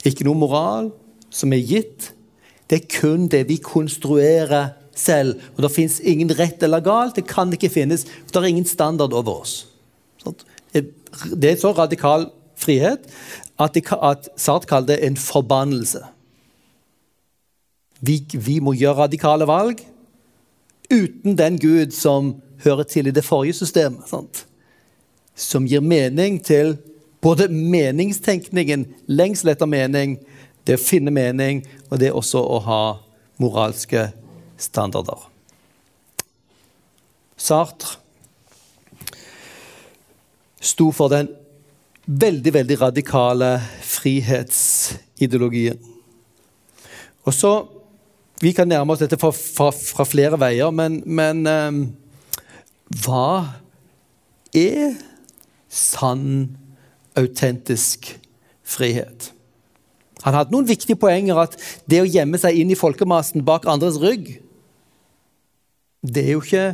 Ikke noe moral som er gitt. Det er kun det vi konstruerer selv. Og det fins ingen rett eller galt. Det kan ikke finnes. Det er ingen standard over oss. Det er så radikal frihet at, Sart kaller det en forbannelse. Vi, vi, må gjøre radikale valg uten den Gud som hører til i det forrige systemet. Sant? Som gir mening til både meningstenkningen, lengsel etter mening, det å finne mening, og det også å ha moralske standarder. Sartre sto for den veldig, veldig radikale frihetsideologien. Og så Vi kan nærme oss dette fra, fra, fra flere veier, men, men um, hva er sann, autentisk frihet? Han hadde noen viktige poenger at det å gjemme seg inn i folkemassen bak andres rygg, det er jo ikke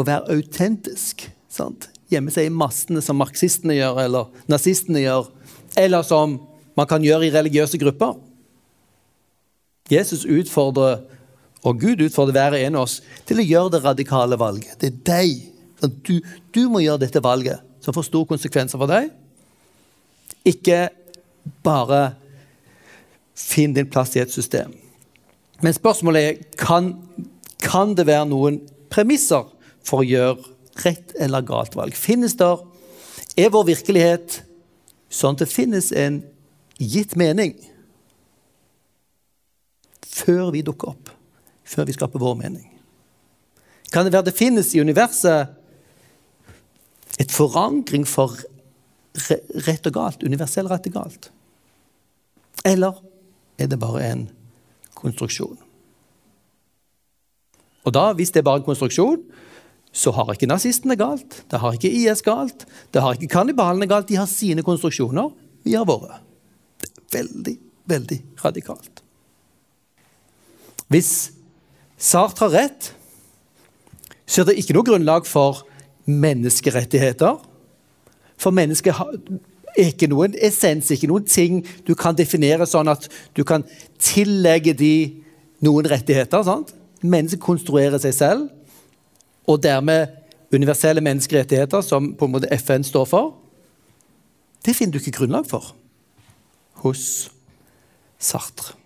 å være autentisk. sant? Gjemme seg i massene som marxistene gjør, eller nazistene gjør, eller som man kan gjøre i religiøse grupper. Jesus utfordrer, og Gud utfordrer hver en av oss til å gjøre det radikale valget. Det er deg. Du, du må gjøre dette valget, som får store konsekvenser for deg. Ikke bare finn din plass i et system. Men spørsmålet er kan, kan det være noen premisser for å gjøre rett eller galt valg. Finnes der, Er vår virkelighet sånn at det finnes en gitt mening? Før vi dukker opp. Før vi skaper vår mening. Kan det være det finnes i universet et forankring for rett og galt? Universell rett og galt? Eller er det bare en konstruksjon? Og da, Hvis det er bare en konstruksjon, så har ikke nazistene galt. Det har ikke IS galt. Det har ikke kannibalene galt. De har sine konstruksjoner. Vi har våre. Det er veldig, veldig radikalt. Hvis Sartre har rett, så er det ikke noe grunnlag for menneskerettigheter. For mennesket er ikke noen essens, ikke noen ting du kan definere sånn at du kan tillegge de noen rettigheter. sant? Mennesket konstruerer seg selv, og dermed universelle menneskerettigheter, som på en måte FN står for, det finner du ikke grunnlag for hos Sartre.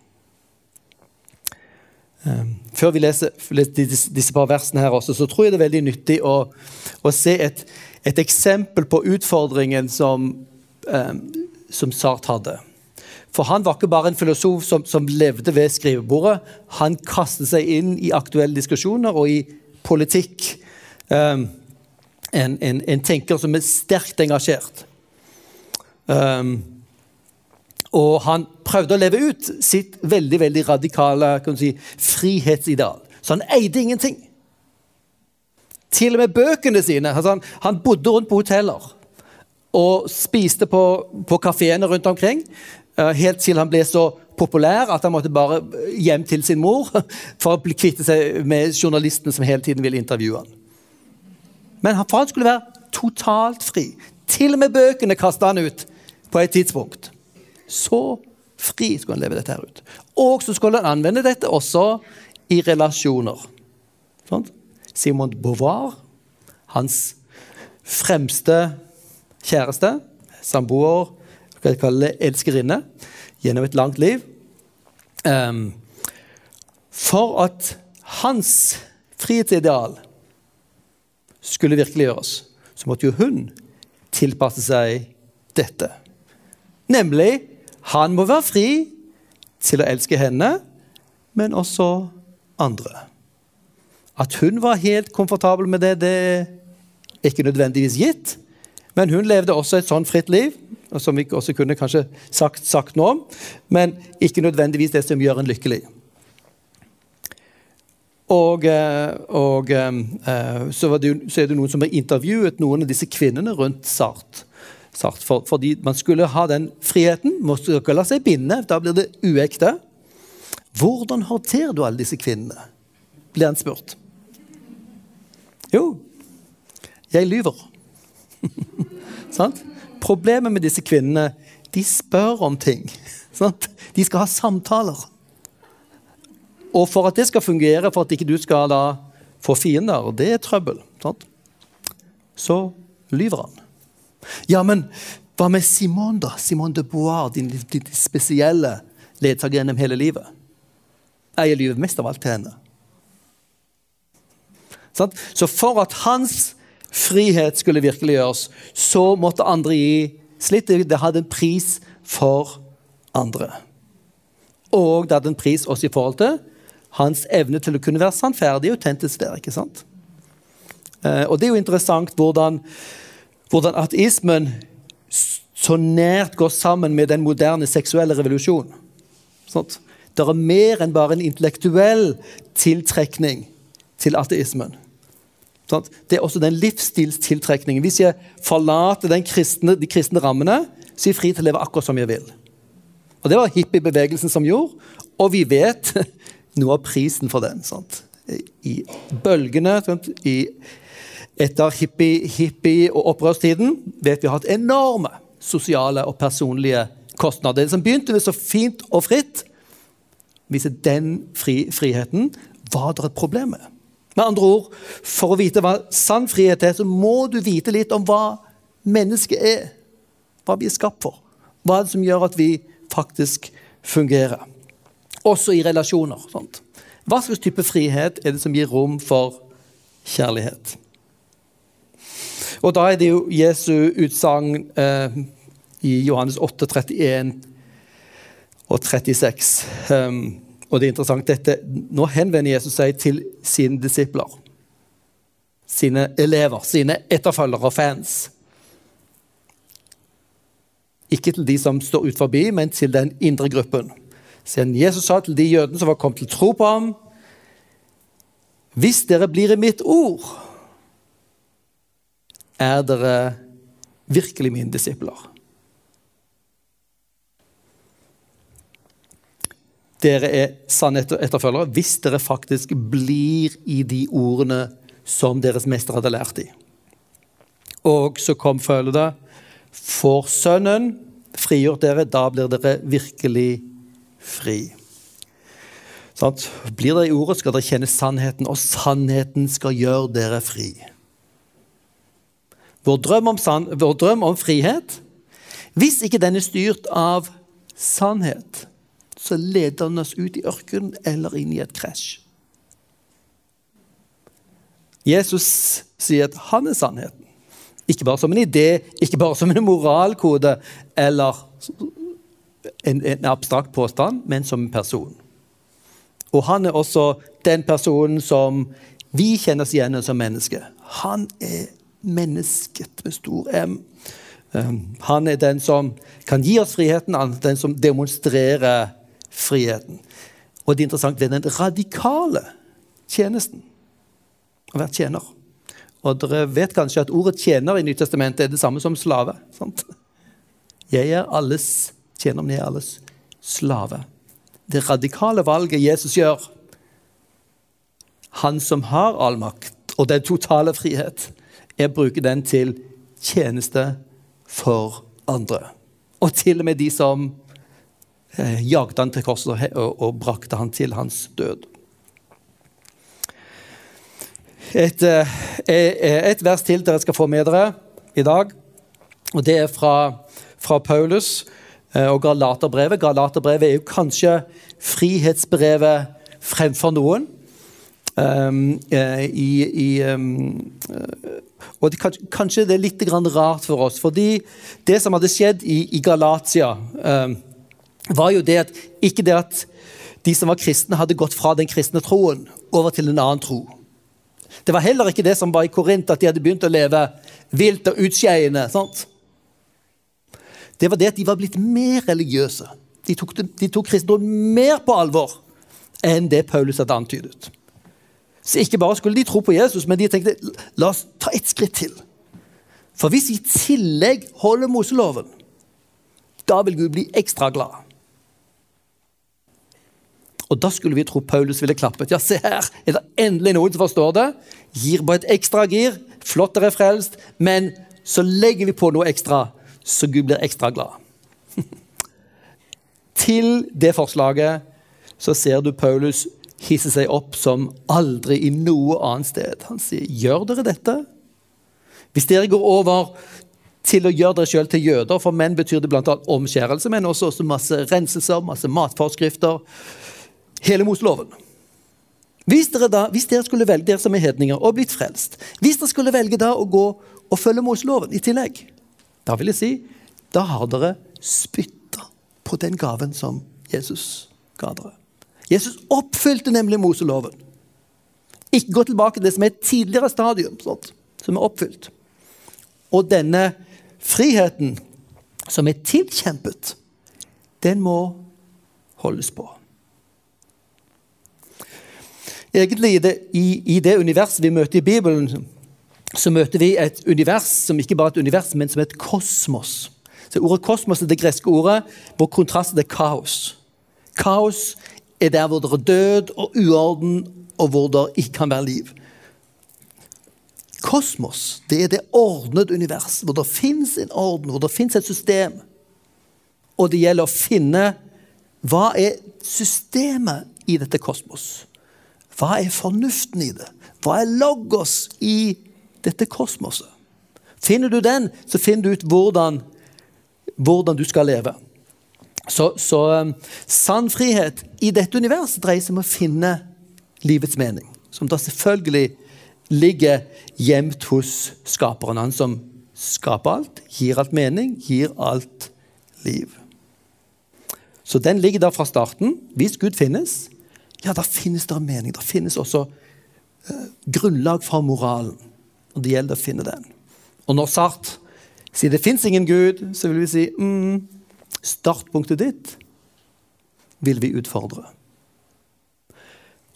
Ehm, før vi leser, disse par versene, her også, så tror jeg det er veldig nyttig å, å se et, et, eksempel på utfordringen som, um, som Sart hadde. For han var ikke bare en filosof som, som, levde ved skrivebordet. Han kastet seg inn i aktuelle diskusjoner og i politikk. Um, en, en, en, tenker som er sterkt engasjert. Um, og han prøvde å leve ut sitt veldig veldig radikale si, frihetsideal. Så han eide ingenting. Til og med bøkene sine. Altså han, han, bodde rundt på hoteller og spiste på, på kafeene rundt omkring. Uh, helt til han ble så populær at han måtte bare hjem til sin mor for å kvitte seg med journalistene som hele tiden ville intervjue han. Men for han skulle være totalt fri. Til og med bøkene kasta han ut på et tidspunkt. Så fri skulle han leve dette her ut. Og så skulle han anvende dette også i relasjoner. Sånn? Simon Beauvoir, hans fremste kjæreste, samboer, skal jeg kalle elskerinne, gjennom et langt liv. Um, for at hans frihetsideal skulle virkeliggjøres, så måtte jo hun tilpasse seg dette. Nemlig han må være fri til å elske henne, men også andre. At hun var helt komfortabel med det, det er ikke nødvendigvis gitt. Men hun levde også et sånn fritt liv, som vi også kunne kanskje sagt, sagt noe om, men ikke nødvendigvis det som gjør en lykkelig. Og, eh, og eh, så, det, så, er det noen som har intervjuet noen av disse kvinnene rundt Sart. For, fordi man skulle ha den friheten, måtte ikke la seg binde, da blir det uekte. Hvordan håndterer du alle disse kvinnene? blir han spurt. Jo, jeg lyver. Problemet med disse kvinnene de spør om ting. Sant? De skal ha samtaler. Og for at det skal fungere, for at ikke du skal da få fiender, det er trøbbel, sant? så lyver han. Ja, men hva med Simone, da? Simone de Bois, din, din spesielle ledsager gjennom hele livet? Jeg lyver mest av alt til henne. Så for at hans frihet skulle virkeliggjøres, så måtte andre gi slitt. Det hadde en pris for andre. Og det hadde en pris også i forhold til hans evne til å kunne være sannferdig og autentisk der. ikke sant? Eh, og det er jo interessant hvordan, hvordan ateismen så nært går sammen med den moderne seksuelle revolusjonen. Det er mer enn bare en intellektuell tiltrekning til ateismen. Det er også den livsstilstiltrekningen. Hvis jeg forlater kristne, de kristne rammene, så er jeg fri til å leve akkurat som jeg vil. Og Det var hippiebevegelsen som gjorde, og vi vet noe av prisen for den. Sånt. I bølgene? I, etter hippie, hippie og opprørstiden vet vi har hatt enorme sosiale og personlige kostnader. Det som begynte med så fint og fritt, viser den fri, friheten, var det et problem med. Med andre ord, for å vite hva sann frihet er, så må du vite litt om hva mennesket er. Hva vi er skapt for. Hva er det som gjør at vi faktisk fungerer. Også i relasjoner. Sant? Hva slags type frihet er det som gir rom for kjærlighet? Og da er det jo Jesu utsagn eh, i Johannes 8, 31 og 36. Um, og det er interessant, dette, Nå henvender Jesus seg til sine disipler. Sine elever, sine etterfølgere og fans. Ikke til de som står ut forbi, men til den indre gruppen. Siden Jesus sa til de jødene som var kommet til tro på ham Hvis dere blir i mitt ord, er dere virkelig mine disipler. dere er sanne etterfølgere hvis dere faktisk blir i de ordene som deres mester hadde lært i. Og så kom følgende For Sønnen frigjort dere, da blir dere virkelig fri. Sånn, blir dere i ordet, skal dere kjenne sannheten, og sannheten skal gjøre dere fri. Vår drøm om, vår drøm om frihet, hvis ikke den er styrt av sannhet, så leder den oss ut i ørkenen eller inn i et krasj. Jesus sier at han er sannheten. Ikke bare som en idé, ikke bare som en moralkode eller en, en abstrakt påstand, men som en person. Og han er også den personen som vi kjenner oss igjen som menneske. Han er mennesket med stor M. Um, han er den som kan gi oss friheten, han er den som demonstrerer friheten. Og det er interessant det er den radikale tjenesten å være tjener. Og dere vet kanskje at ordet 'tjener' i Nyttestamentet er det samme som slave. Sant? Jeg er alles tjener, men jeg er alles slave. Det radikale valget Jesus gjør, han som har all makt og den totale frihet, er å bruke den til tjeneste for andre. Og til og med de som eh, jagde han til korset og, og, brakte han til hans død. Et, eh, eh, et, vers til dere skal få med dere i dag. og Det er fra, fra Paulus eh, og Galaterbrevet. Galaterbrevet er jo kanskje frihetsbrevet fremfor noen. Um, i, i, um, Og det, kanskje det er litt rart for oss, fordi det som hadde skjedd i, i Galatia, eh, var jo det at ikke det at de som var kristne, hadde gått fra den kristne troen over til en annen tro. Det var heller ikke det som var i Korint, at de hadde begynt å leve vilt og utskeiende. Det var det at de var blitt mer religiøse. De tok, de tok mer på alvor enn det Paulus hadde antydet. Så ikke bare skulle de tro på Jesus, men de tenkte la oss ta et skritt til. For hvis vi i tillegg holder Moseloven, da vil Gud bli ekstra glad. Og da skulle vi tro Paulus ville klappet. Ja, se her er det endelig noen som forstår det. Gir bare et ekstra gir. Flott dere er frelst. Men så legger vi på noe ekstra, så Gud blir ekstra glad. Til det forslaget så ser du Paulus hisser seg opp som aldri i noe annet sted. Han sier, 'Gjør dere dette?' Hvis dere går over til å gjøre dere sjøl til jøder, for menn betyr det bl.a. omskjærelse, men også, også masse renselser, masse matforskrifter Hele Moseloven. Hvis dere, da, hvis dere skulle velge dere som er hedninger og blitt frelst, hvis dere skulle velge da å gå og følge Moseloven i tillegg, da vil jeg si da har dere spytta på den gaven som Jesus ga dere. Jesus oppfylte nemlig Moseloven. Ikke gå tilbake til det som er et tidligere stadium, sånt, som er oppfylt. Og denne friheten som er tilkjempet, den må holdes på. Egentlig i det, i, i det universet vi møter i Bibelen, så møter vi et univers som ikke bare er et univers, men som er et kosmos. Så Ordet kosmos er det greske ordet hvor kontrasten er kaos. Kaos er der hvor det er død og uorden, og hvor det ikke kan være liv. Kosmos det er det ordnede universet, hvor det fins en orden, hvor det fins et system. Og det gjelder å finne hva er systemet i dette kosmos. Hva er fornuften i det? Hva er logos i dette kosmoset? Finner du den, så finner du ut hvordan, hvordan du skal leve. Så, så um, sann frihet i dette universet dreier seg om å finne livets mening. Som da selvfølgelig ligger gjemt hos skaperen. Han som skaper alt, gir alt mening, gir alt liv. Så den ligger der fra starten. Hvis Gud finnes, ja, da finnes det mening. Da finnes også eh, grunnlag for moralen. Og det gjelder å finne den. Og når Sart sier det fins ingen Gud, så vil vi si mm, startpunktet ditt vil vi utfordre.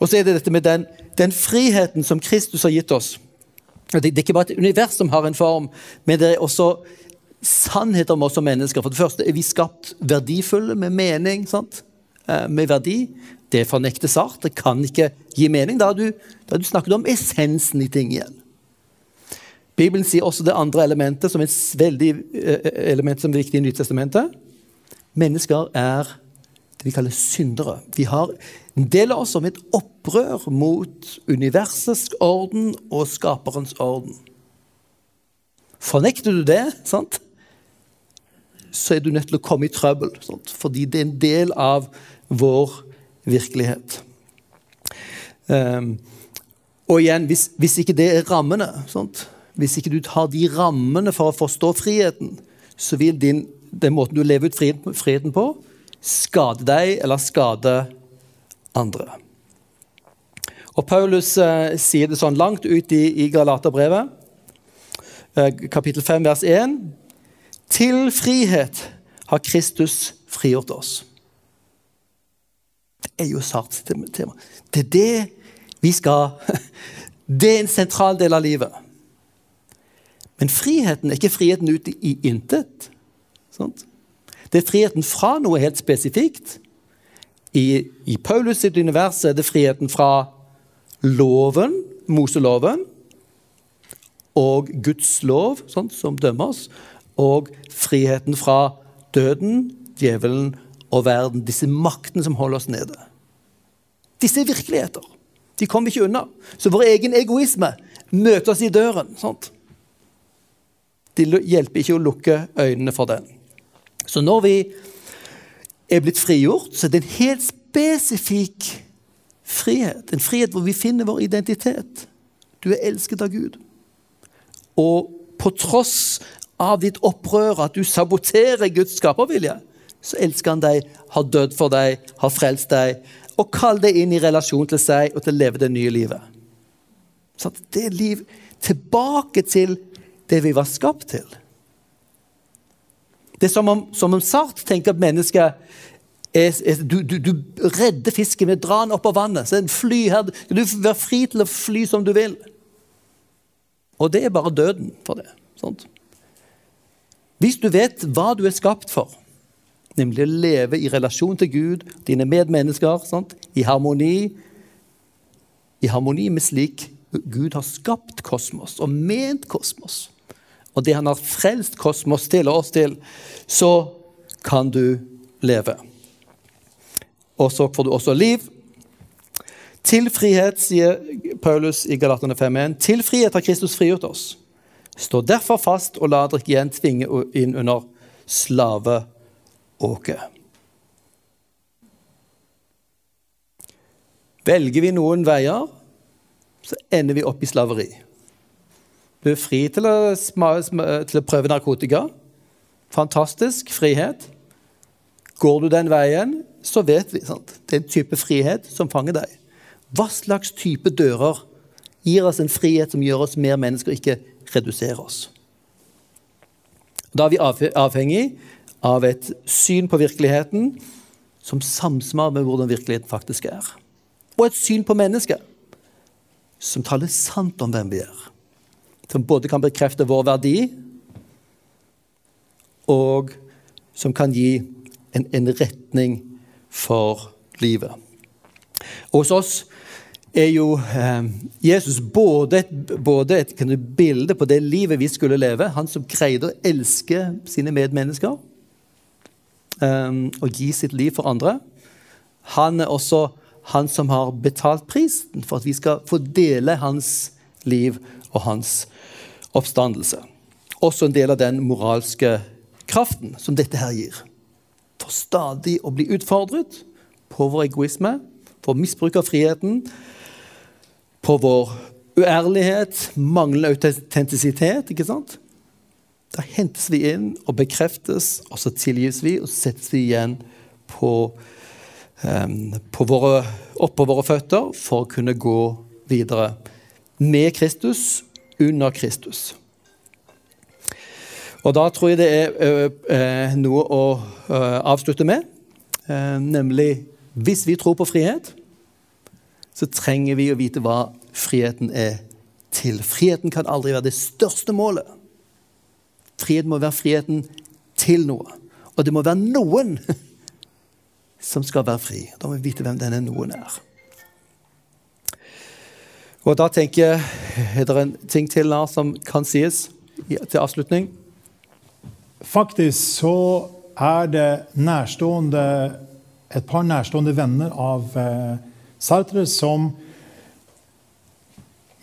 Og så er det dette med den, den friheten som Kristus har gitt oss. Det, det, er ikke bare et univers som har en form, men det er også sannhet om oss som mennesker. For det første er vi skapt verdifulle, med mening, sant? Eh, med verdi. Det fornektes art. Det kan ikke gi mening. Da har du, da har du snakket om essensen i ting igjen. Bibelen sier også det andre elementet, som er et veldig eh, element som er viktig i Nytestamentet. Mennesker er det vi kaller syndere. Vi har en del av oss som et opprør mot universets orden og skaperens orden. Fornekter du det, sant? så er du nødt til å komme i trøbbel. Sant? Fordi det er en del av vår virkelighet. Um, og igjen, hvis, hvis, ikke det er rammene, sant? hvis ikke du tar de rammene for å forstå friheten, så vil din den måten du lever ut friheten på, skade deg eller skade andre. Og Paulus eh, sier det sånn langt ut i, i Galaterbrevet, eh, kapittel 5, vers 1. Til frihet har Kristus frigjort oss. Det er jo sart tema. Det er det vi skal Det er en sentral del av livet. Men friheten er ikke friheten ut i intet. Sant? Det er friheten fra noe helt spesifikt. I, i Paulus sitt univers er det friheten fra loven, Moseloven, og Guds lov, sånn, som dømmer oss, og friheten fra døden, djevelen og verden. Disse maktene som holder oss nede. Disse er virkeligheter. De kommer ikke unna. Så vår egen egoisme møter oss i døren. Sant? Det hjelper ikke å lukke øynene for den. Så når vi er blitt frigjort, så er det en helt spesifikk frihet. En frihet hvor vi finner vår identitet. Du er elsket av Gud. og på tross av ditt opprør, at du saboterer Guds skapervilje, så elsker han deg, har dødd for deg, har frelst deg, og kaller deg inn i relasjon til seg og til å leve det nye livet. Så det er liv tilbake til det vi var skapt til. Det er som om, som om Sart tenker at mennesket er, er, du, du, du, redder fisken ved å dra den opp av vannet. så en fly her, Du være fri til å fly som du vil. Og det er bare døden for det. Sant? Hvis du vet hva du er skapt for, nemlig å leve i relasjon til Gud, dine medmennesker, sant? i harmoni i harmoni med slik Gud har skapt kosmos og ment kosmos, og det han har frelst kosmos til og oss til, så kan du leve. Og så får du også liv. Til frihet, sier Paulus i Galaterne 5.1, til frihet har Kristus frigjort oss. Stå derfor fast og la dere ikke igjen tvinge inn under slaveåket. Velger vi noen veier, så ender vi opp i slaveri. Du er fri til å, til å prøve narkotika. Fantastisk frihet. Går du den veien, så vet vi. Sant? Det er en type frihet som fanger deg. Hva slags type dører gir oss en frihet som gjør oss mer mennesker, ikke reduserer oss? Da er vi avhengig av et syn på virkeligheten som samsvarer med hvordan virkeligheten faktisk er. Og et syn på mennesket som taler sant om hvem vi er som både kan bekrefte vår verdi, og som kan gi en, en retning for livet. Og hos oss er jo eh, Jesus både et, både et bilde på det livet vi skulle leve, han som greide å elske sine medmennesker eh, og gi sitt liv for andre. Han er også han som har betalt prisen for at vi skal få dele hans liv og hans oppstandelse. Også en del av den moralske kraften som dette her gir. For stadig å bli utfordret på vår egoisme, på misbruk av friheten, på vår uærlighet, manglende autentisitet. ikke sant? Da hentes vi inn og bekreftes, og så tilgis vi, og settes vi igjen på, um, på våre, oppå våre føtter for å kunne gå videre med Kristus under Kristus. Og Da tror jeg det er ø, ø, noe å ø, avslutte med, nemlig hvis vi tror på frihet, så trenger vi å vite hva friheten er til. Friheten kan aldri være det største målet. Friheten må være friheten til noe. Og det må være noen som skal være fri. Da må vi vite hvem denne noen er. Og da tenker jeg Er det en ting til her som kan sies til avslutning? Faktisk så er det nærstående, et par nærstående venner av eh, Sartre som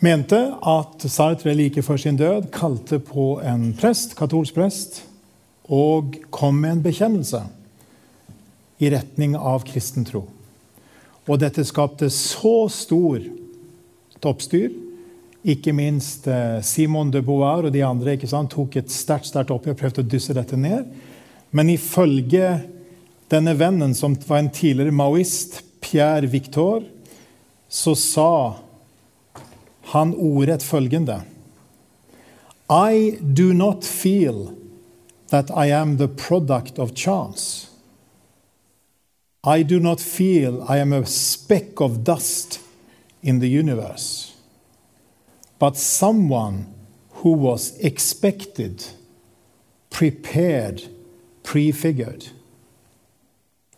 mente at Sartre like før sin død kalte på en prest, katolsk prest og kom med en bekjennelse i retning av kristen tro. Og dette skapte så stor toppstyr. Ikke minst eh, Simon de Beauvoir og de andre sant, tok et sterkt sterkt oppgjør og prøvde å dysse dette ned. Men ifølge denne vennen, som var en tidligere maoist, Pierre Victor, så sa han ordrett følgende I do not feel that I am the product of chance. I do not feel I am a speck of dust in the universe, but someone who was expected, prepared, prefigured.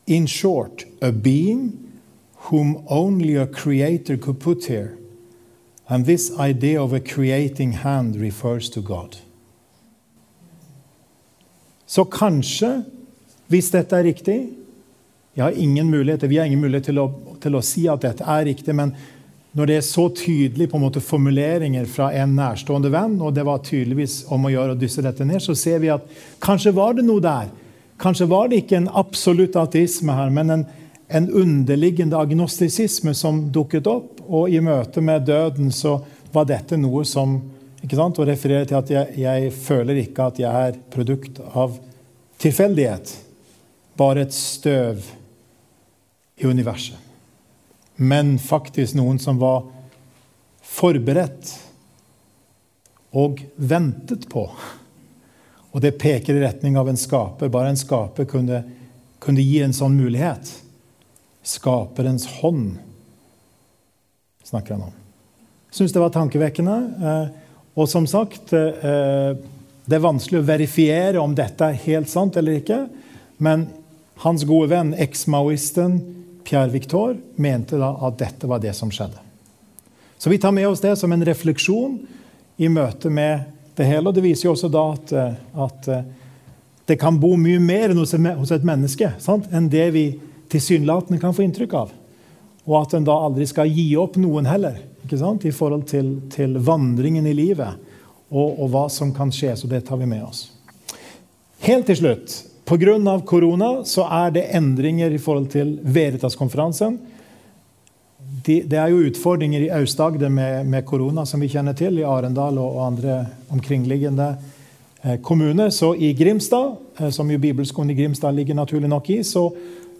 In short, a being whom only a creator could put here. And this idea of a creating hand refers to God. Så kanskje, hvis dette er riktig jeg har ingen mulighet, Vi har ingen mulighet til å, til å si at dette er riktig, men når det er så tydelig på en måte formuleringer fra en nærstående venn, og det var tydeligvis om å gjøre å dysse dette ned, så ser vi at kanskje var det noe der. Kanskje var det ikke en absolutt ateisme her, men en, en underliggende agnostisisme som dukket opp. Og i møte med døden så var dette noe som ikke sant? og refererer til at jeg, jeg føler ikke at jeg er produkt av tilfeldighet. Bare et støv i universet. Men faktisk noen som var forberedt og ventet på. Og det peker i retning av en skaper. Bare en skaper kunne, kunne gi en sånn mulighet. Skaperens hånd snakker han om. Syns det var tankevekkende. Eh, og som sagt eh, Det er vanskelig å verifiere om dette er helt sant eller ikke. Men hans gode venn, eks-maoisten Pierre Victor, mente da at dette var det som skjedde. Så vi tar med oss det som en refleksjon i møte med det hele. Og det viser jo også da at, eh, at det kan bo mye mer hos et menneske sant? enn det vi tilsynelatende kan få inntrykk av. Og at en da aldri skal gi opp noen heller i forhold til, til vandringen i livet og, og, hva som kan skje. Så det tar vi med oss. Helt til slutt. Pga. korona så er det endringer i forhold til Veritas-konferansen. De, det er jo utfordringer i Aust-Agder med, korona, som vi kjenner til, i Arendal og, andre omkringliggende eh, kommuner. Så i Grimstad, eh, som jo Bibelskolen i Grimstad ligger naturlig nok i, så,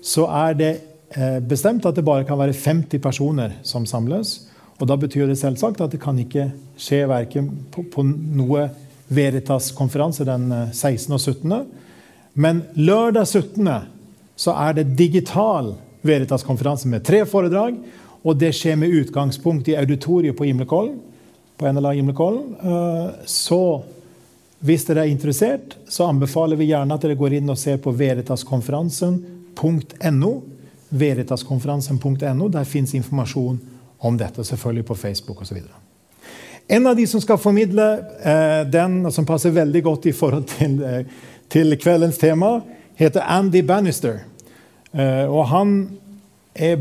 så er det Eh, bestemt at det bare kan være 50 personer som samles. Og Da betyr det selvsagt at det kan ikke skje verken på, på noe Veritas-konferanse den 16. Eh, og 17. Men lørdag 17. så er det digital Veritas-konferanse med tre foredrag. Og det skjer med utgangspunkt i auditoriet på Gimlekollen. På NLA Gimlekollen. Eh, så hvis dere er interessert, så anbefaler vi gjerne at dere går inn og ser på veritaskonferansen.no veritaskonferansen.no. Der fins informasjon om dette, selvfølgelig på Facebook osv. En av de som skal formidle eh, den, som passer veldig godt i forhold til, eh, til kveldens tema, heter Andy Bannister. Eh, og han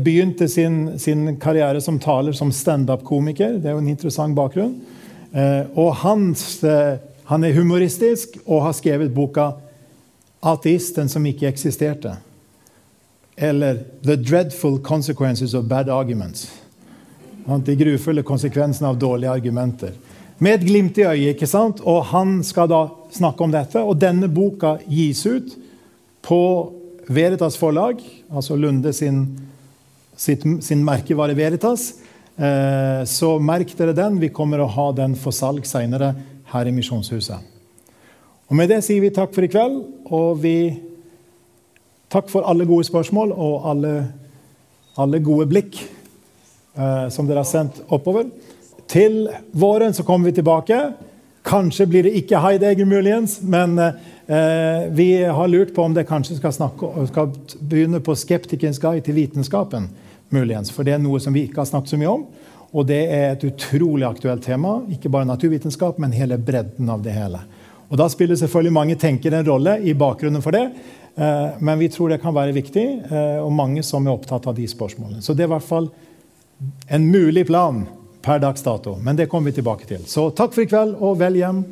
begynte sin, sin, karriere som taler som standup-komiker. Det er jo en interessant bakgrunn. Eh, og hans, eh, han er humoristisk og har skrevet boka 'Ateisten som ikke eksisterte' eller 'The Dreadful Consequences of Bad Arguments'. De grufulle konsekvensene av dårlige argumenter. Med et glimt i øyet. ikke sant? Og Han skal da snakke om dette. Og denne boka gis ut på Veritas forlag, altså Lunde sin, sitt, sin merkevare Veritas. Eh, så merk dere den. Vi kommer å ha den for salg seinere her i Misjonshuset. Og Med det sier vi takk for i kveld, og vi Takk for alle gode spørsmål og alle, alle gode blikk eh, som dere har sendt oppover. Til våren så kommer vi tilbake. Kanskje blir det ikke Heidegger, muligens, men eh, vi har lurt på om det kanskje skal, snakke, skal begynne på 'Skeptikerens guide til vitenskapen'. muligens, For det er noe som vi ikke har snakket så mye om. Og det er et utrolig aktuelt tema. Ikke bare naturvitenskap, men hele bredden av det hele. Og Da spiller selvfølgelig mange tenkere en rolle i bakgrunnen for det. Eh, men vi tror det kan være viktig, eh, og mange som er opptatt av de spørsmålene. Så det er i hvert fall en mulig plan per dags dato. Men det kommer vi tilbake til. Så takk for i kveld, og vel hjem.